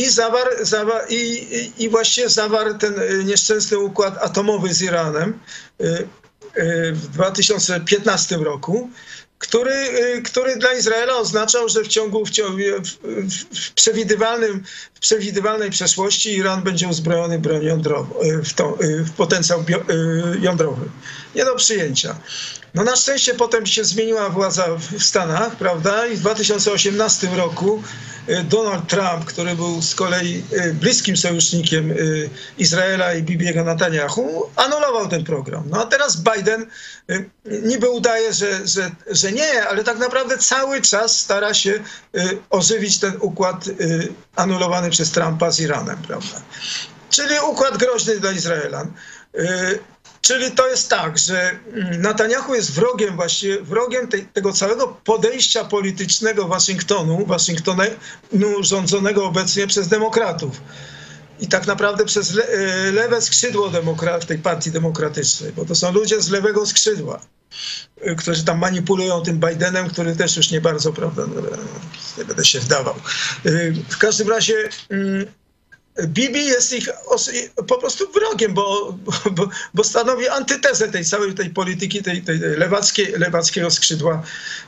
i, zawar, zawar, i, i, i właściwie zawarł ten y, nieszczęsny układ atomowy z Iranem y, y, w 2015 roku, który, który dla Izraela oznaczał, że w ciągu, w, ciągu, w, przewidywalnym, w przewidywalnej przeszłości Iran będzie uzbrojony bronią jądrową, w, to, w potencjał bio, jądrowy. Nie do przyjęcia. No na szczęście potem się zmieniła władza w Stanach, prawda? I w 2018 roku Y, Donald Trump, który był z kolei y, bliskim sojusznikiem y, Izraela i Bibiego Netanyahu, anulował ten program. No a teraz Biden niby udaje, że, że, że nie, ale tak naprawdę cały czas stara się ożywić ten układ anulowany przez Trumpa z Iranem, prawda? Czyli układ groźny dla Izraela. Czyli to jest tak, że mm, Netanyahu jest wrogiem właśnie, wrogiem tej, tego całego podejścia politycznego Waszyngtonu, Waszyngtonu rządzonego obecnie przez demokratów. I tak naprawdę przez le, e, lewe skrzydło demokra- tej partii demokratycznej, bo to są ludzie z lewego skrzydła, e, którzy tam manipulują tym Bidenem, który też już nie bardzo, prawda, no, nie będę się wdawał. E, w każdym razie mm, Bibi jest ich po prostu wrogiem, bo, bo, bo stanowi antytezę tej całej tej polityki, tej, tej lewackiej, lewackiego skrzydła,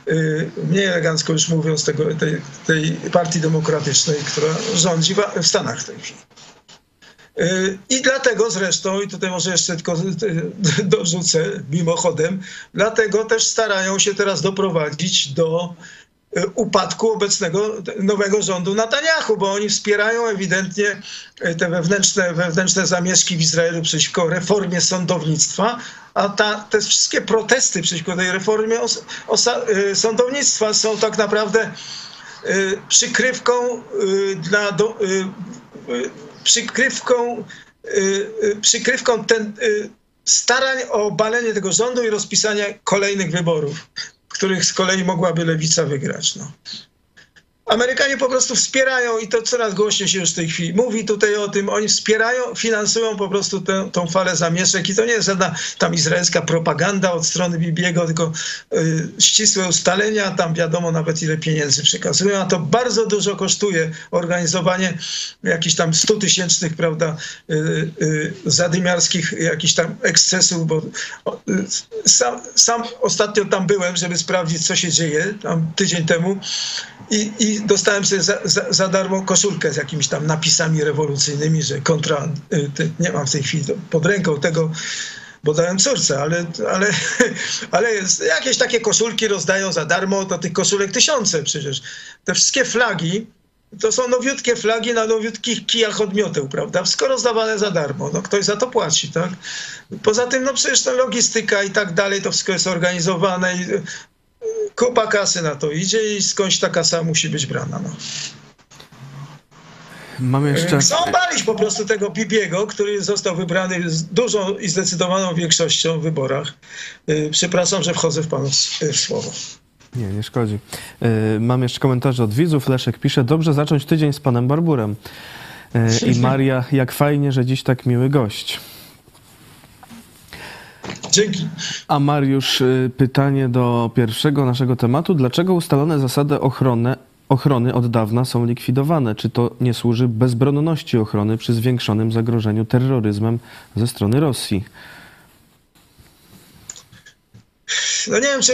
y, mniej elegancko już mówiąc, tego, tej, tej partii demokratycznej, która rządzi w Stanach w tej chwili. Y, I dlatego zresztą, i tutaj może jeszcze tylko dorzucę mimochodem, dlatego też starają się teraz doprowadzić do upadku obecnego nowego rządu Netanyahu, bo oni wspierają ewidentnie e, te wewnętrzne, wewnętrzne zamieszki w Izraelu przeciwko reformie sądownictwa, a ta, te wszystkie protesty przeciwko tej reformie os, e, sądownictwa są tak naprawdę przykrywką dla do, przykrywką, przykrywką ten, starań o obalenie tego rządu i rozpisanie kolejnych wyborów których z kolei mogłaby lewica wygrać. No. Amerykanie po prostu wspierają i to coraz głośniej się już w tej chwili mówi tutaj o tym, oni wspierają, finansują po prostu tę, tą falę zamieszek i to nie jest żadna tam izraelska propaganda od strony Bibiego, tylko y, ścisłe ustalenia, tam wiadomo nawet ile pieniędzy przekazują, a to bardzo dużo kosztuje organizowanie jakichś tam 100 tysięcznych, prawda, y, y, zadymiarskich jakichś tam ekscesów, bo y, sam, sam ostatnio tam byłem, żeby sprawdzić co się dzieje, tam tydzień temu. I, i dostałem sobie za, za, za, darmo koszulkę z jakimiś tam napisami rewolucyjnymi, że kontra, y, nie mam w tej chwili pod ręką tego, bo dałem córce, ale, ale, ale jakieś takie koszulki rozdają za darmo, to tych koszulek tysiące przecież. Te wszystkie flagi, to są nowiutkie flagi na nowiutkich kijach odmioteł, prawda? Wszystko rozdawane za darmo. No, ktoś za to płaci, tak? Poza tym, no przecież ta logistyka i tak dalej, to wszystko jest organizowane kupa kasy na to idzie i skądś ta kasa musi być brana. No. Mam jeszcze... Chcą balić po prostu tego Bibiego, który został wybrany z dużą i zdecydowaną większością w wyborach. Y, przepraszam, że wchodzę w panu w słowo. Nie, nie szkodzi. Y, mam jeszcze komentarze od widzów. Leszek pisze, dobrze zacząć tydzień z panem Barburem. Y, I Maria, jak fajnie, że dziś tak miły gość. Dzięki. A Mariusz, y, pytanie do pierwszego naszego tematu. Dlaczego ustalone zasady ochrony, ochrony od dawna są likwidowane? Czy to nie służy bezbronności ochrony przy zwiększonym zagrożeniu terroryzmem ze strony Rosji? No nie wiem, czy...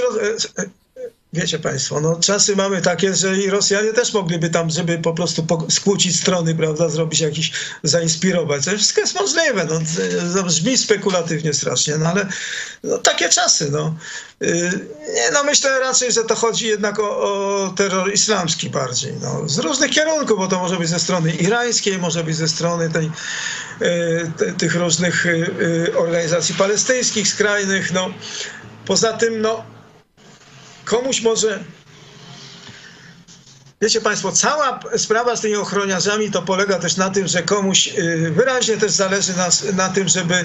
wiecie Państwo, no czasy mamy takie, że i Rosjanie też mogliby tam, żeby po prostu skłócić strony, prawda, zrobić jakiś, zainspirować. To wszystko jest możliwe, no, to brzmi spekulatywnie strasznie, no ale no, takie czasy, no. Y, nie, no myślę raczej, że to chodzi jednak o, o terror islamski bardziej, no, z różnych kierunków, bo to może być ze strony irańskiej, może być ze strony tej, y, te, tych różnych y, organizacji palestyńskich skrajnych, no. Poza tym, no, komuś może. Wiecie Państwo, cała sprawa z tymi ochroniarzami to polega też na tym, że komuś y, wyraźnie też zależy na, na tym, żeby,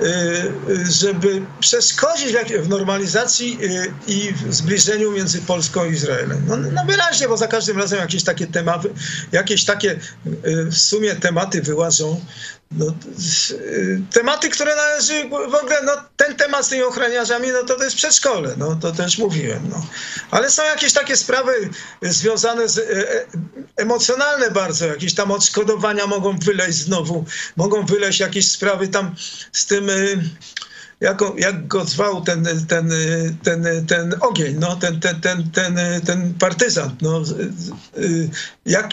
y, żeby przeszkodzić w normalizacji y, i w zbliżeniu między Polską i Izraelem. No, no wyraźnie, bo za każdym razem jakieś takie tematy, jakieś takie w sumie tematy wyłażą, no, tematy, które należy w ogóle, no, ten temat z tymi ochroniarzami, no to to jest przedszkole, no to też mówiłem, no. Ale są jakieś takie sprawy związane z, e, e emocjonalne bardzo, jakieś tam odszkodowania mogą wyleźć znowu, mogą wyleźć jakieś sprawy tam z tym... E, jak, jak go zwał ten, ten, ten, ten ogień, no, ten, ten, ten, ten, ten partyzant, no, jak,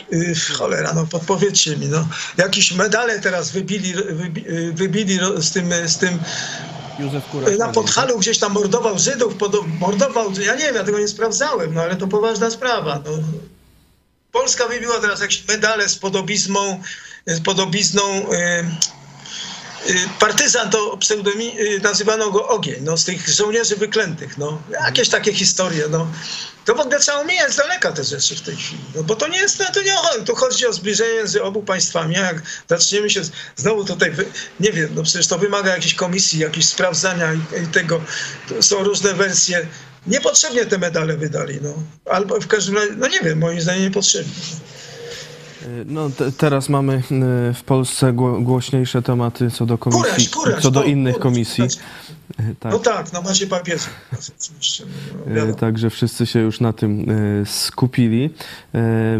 cholera, no, podpowiedzcie mi, no, jakieś medale teraz wybili, wybili z tym, z tym na Podhalu gdzieś tam mordował Żydów, mordował, ja nie wiem, ja tego nie sprawdzałem, no, ale to poważna sprawa, no. Polska wybiła teraz jakieś medale z podobizmą, z podobizną Y, partyzan to pseudomi, y, nazywano go ogień, no, z tych żołnierzy wyklętych, no. Jakieś takie historie, no. To w ogóle trzeba omijać z daleka te rzeczy w tej chwili, no, bo to nie jest, to nie tu chodzi o zbliżenie między obu państwami, jak zaczniemy się znowu tutaj, nie wiem, no przecież to wymaga jakiejś komisji, jakichś sprawdzania i, i tego, są różne wersje. Niepotrzebnie te medale wydali, no. Albo w każdym razie, no nie wiem, moim zdaniem niepotrzebnie. No, te, teraz mamy y, w Polsce głośniejsze tematy co do komisji, kuraś, kuraś, co do innych komisji. Y, tak. No tak, no macie papier. No, y, Także wszyscy się już na tym skupili.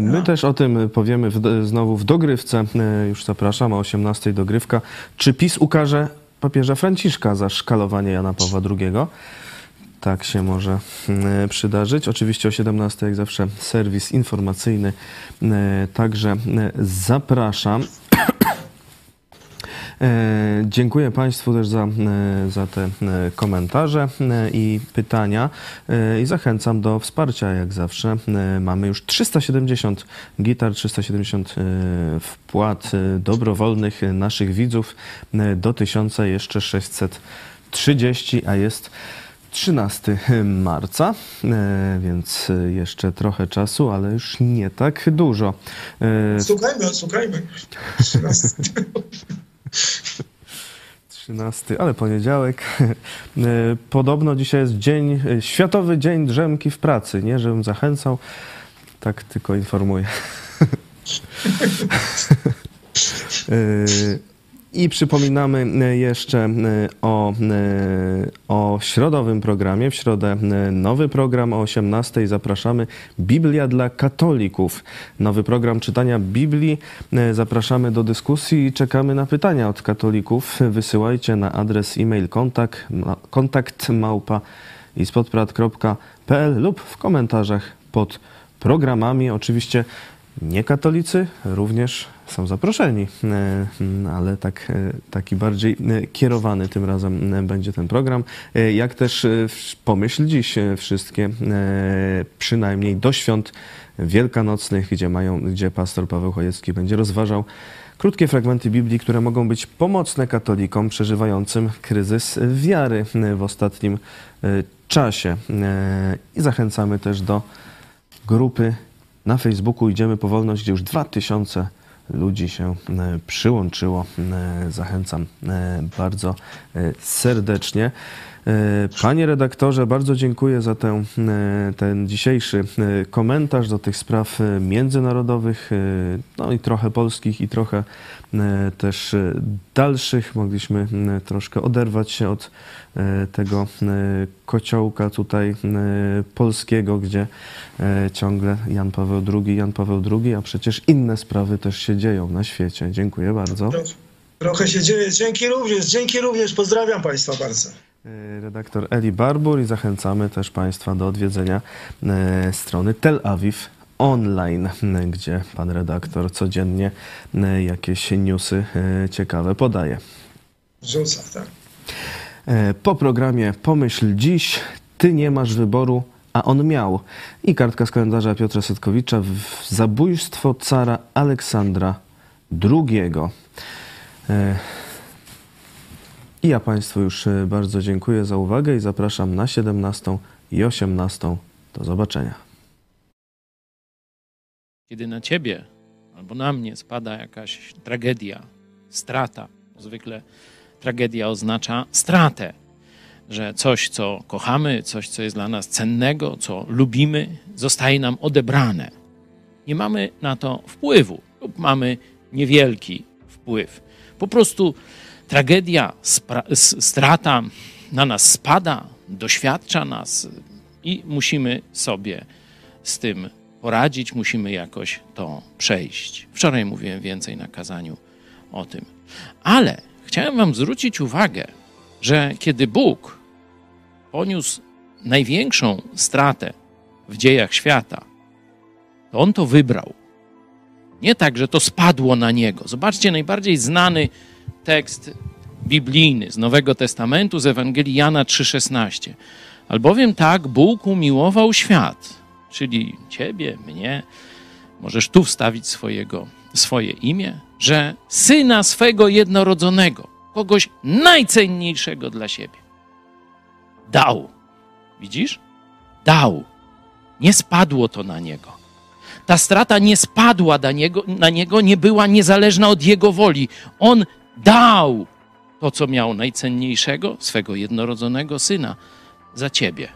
My no. też o tym powiemy w, znowu w dogrywce. Już zapraszam, o 18 dogrywka. Czy PiS ukaże papieża Franciszka za szkalowanie Jana Pawła II? Tak się może mm, przydarzyć. Oczywiście o 17 jak zawsze serwis informacyjny, mm, także mm, zapraszam. E, dziękuję Państwu też za, za te komentarze i pytania i zachęcam do wsparcia jak zawsze. Mamy już 370 gitar, 370 e, wpłat dobrowolnych naszych widzów do 1000 jeszcze 630, a jest 13 marca, e, więc jeszcze trochę czasu, ale już nie tak dużo. E, słuchajmy, słuchajmy. 13. 13, ale poniedziałek. E, podobno dzisiaj jest dzień, Światowy Dzień Drzemki w Pracy. Nie, żebym zachęcał, tak tylko informuję. I przypominamy e, jeszcze e, o, e, o środowym programie. W środę nowy program o 18. Zapraszamy Biblia dla katolików. Nowy program czytania Biblii. Zapraszamy do dyskusji i czekamy na pytania od katolików. Wysyłajcie na adres e-mail kontakt, kontakt małpa ispodprat.pl lub w komentarzach pod programami. Oczywiście niekatolicy również są zaproszeni, e, ale tak, e, taki bardziej e, kierowany tym razem będzie ten program. Jak też pomyśl dziś wszystkie, przynajmniej do świąt wielkanocnych, gdzie, mają, gdzie pastor Paweł Chojecki będzie rozważał krótkie fragmenty Biblii, które mogą być pomocne katolikom przeżywającym kryzys wiary w ostatnim czasie. I zachęcamy też do grupy na Facebooku Idziemy po wolność, gdzie już 2000 ludzi się e, przyłączyło. E, zachęcam e, bardzo serdecznie. Panie redaktorze, bardzo dziękuję za ten, ten dzisiejszy komentarz do tych spraw międzynarodowych, no i trochę polskich, i trochę też dalszych. Mogliśmy troszkę oderwać się od tego kociołka tutaj polskiego, gdzie ciągle Jan Paweł II, Jan Paweł II, a przecież inne sprawy też się dzieją na świecie. Dziękuję bardzo. Trochę się dzieje. Dzięki również, dzięki również. Pozdrawiam Państwa bardzo. E, redaktor Eli Barbur i zachęcamy też Państwa do odwiedzenia e, strony Tel Aviv online, gdzie pan redaktor codziennie e, jakieś newsy ciekawe podaje. Rzuca, tak. Po programie Pomyśl dziś, ty nie masz wyboru, a on miał. I kartka z kalendarza Piotra Setkowicza w zabójstwo cara Aleksandra II. I ja Państwu już e, bardzo dziękuję za uwagę i zapraszam na 17 i 18. Do zobaczenia. Kiedy na ciebie albo na mnie spada jakaś tragedia, strata, zwykle tragedia oznacza stratę, że coś, co kochamy, coś, co jest dla nas cennego, co lubimy, zostaje nam odebrane. Nie mamy na to wpływu lub mamy niewielki wpływ. Po prostu tragedia, strata na nas spada, doświadcza nas i musimy sobie z tym poradzić, musimy jakoś to przejść. Wczoraj mówiłem więcej na kazaniu o tym. Ale chciałem Wam zwrócić uwagę, że kiedy Bóg poniósł największą stratę w dziejach świata, to On to wybrał. Nie tak, że to spadło na Niego. Zobaczcie, najbardziej znany tekst biblijny z Nowego Testamentu, z Ewangelii Jana 3,16. Albowiem tak Bóg umiłował świat, czyli ciebie, mnie, możesz tu wstawić swojego, swoje imię, że syna swego jednorodzonego, kogoś najcenniejszego dla siebie, dał. Widzisz? Dał. Nie spadło to na niego. Ta strata nie spadła na niego, na niego, nie była niezależna od jego woli. On dał to, co miał najcenniejszego, swego jednorodzonego syna, za ciebie.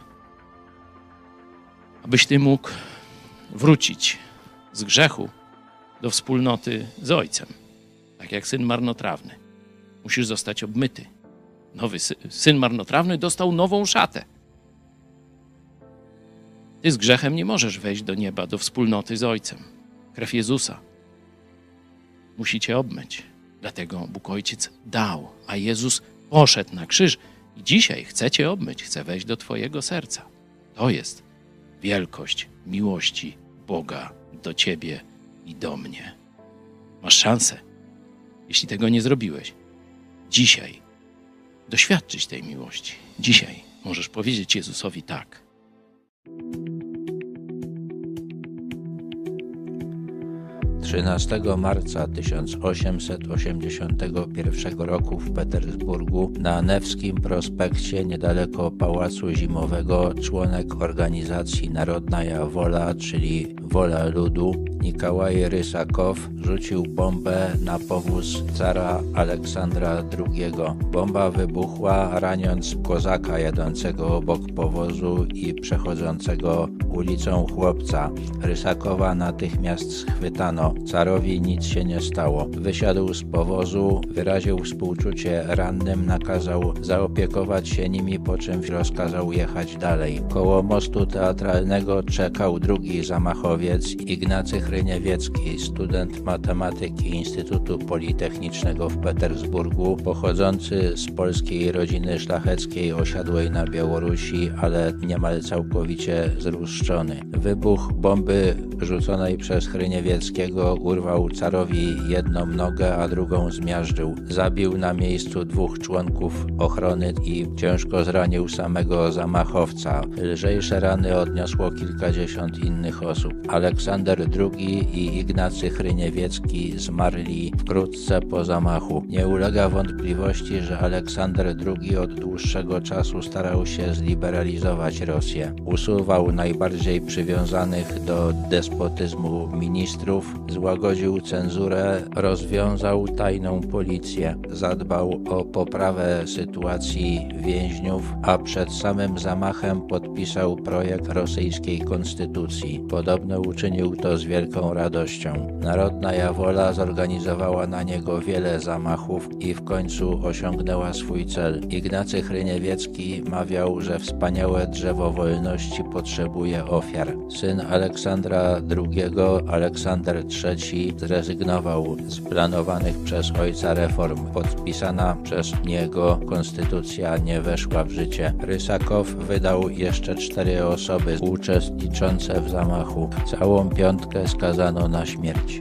Abyś ty mógł wrócić z grzechu do wspólnoty z Ojcem, tak jak syn marnotrawny. Musisz zostać obmyty. Nowy sy- syn marnotrawny dostał nową szatę. Ty z grzechem nie możesz wejść do nieba, do wspólnoty z Ojcem. Krew Jezusa musi cię obmyć. Dlatego Bóg Ojciec dał, a Jezus poszedł na krzyż i dzisiaj chce cię obmyć, chce wejść do twojego serca. To jest wielkość miłości Boga do ciebie i do mnie. Masz szansę, jeśli tego nie zrobiłeś, dzisiaj doświadczyć tej miłości. Dzisiaj możesz powiedzieć Jezusowi tak. 13 marca 1881 roku w Petersburgu na Newskim Prospekcie niedaleko Pałacu Zimowego członek organizacji Narodnaja Wola, czyli Wola Ludu, Nikałaj Rysakow rzucił bombę na powóz cara Aleksandra II. Bomba wybuchła, raniąc kozaka jadącego obok powozu i przechodzącego ulicą chłopca. Rysakowa natychmiast schwytano. Carowi nic się nie stało. Wysiadł z powozu, wyraził współczucie rannym, nakazał zaopiekować się nimi, po czym rozkazał jechać dalej. Koło mostu teatralnego czekał drugi zamachowiec, Ignacy Chryniewiecki, student matematyki Instytutu Politechnicznego w Petersburgu, pochodzący z polskiej rodziny szlacheckiej osiadłej na Białorusi, ale niemal całkowicie zruszczony. Wybuch bomby rzuconej przez Chryniewieckiego urwał carowi jedną nogę, a drugą zmiażdżył. Zabił na miejscu dwóch członków ochrony i ciężko zranił samego zamachowca. Lżejsze rany odniosło kilkadziesiąt innych osób. Aleksander II i Ignacy Chryniewiecki zmarli wkrótce po zamachu. Nie ulega wątpliwości, że Aleksander II od dłuższego czasu starał się zliberalizować Rosję. Usuwał najbardziej przywiązanych do despotyzmu ministrów, złagodził cenzurę, rozwiązał tajną policję, zadbał o poprawę sytuacji więźniów, a przed samym zamachem podpisał projekt rosyjskiej konstytucji. Podobno uczynił to z wielką radością. Narodna Jawola zorganizowała na niego wiele zamachów i w końcu osiągnęła swój cel. Ignacy Chryniewiecki mawiał, że wspaniałe drzewo wolności potrzebuje ofiar. Syn Aleksandra II Aleksander III zrezygnował z planowanych przez ojca reform. Podpisana przez niego konstytucja nie weszła w życie. Rysakow wydał jeszcze cztery osoby uczestniczące w zamachu. Całą piątkę skazano na śmierć.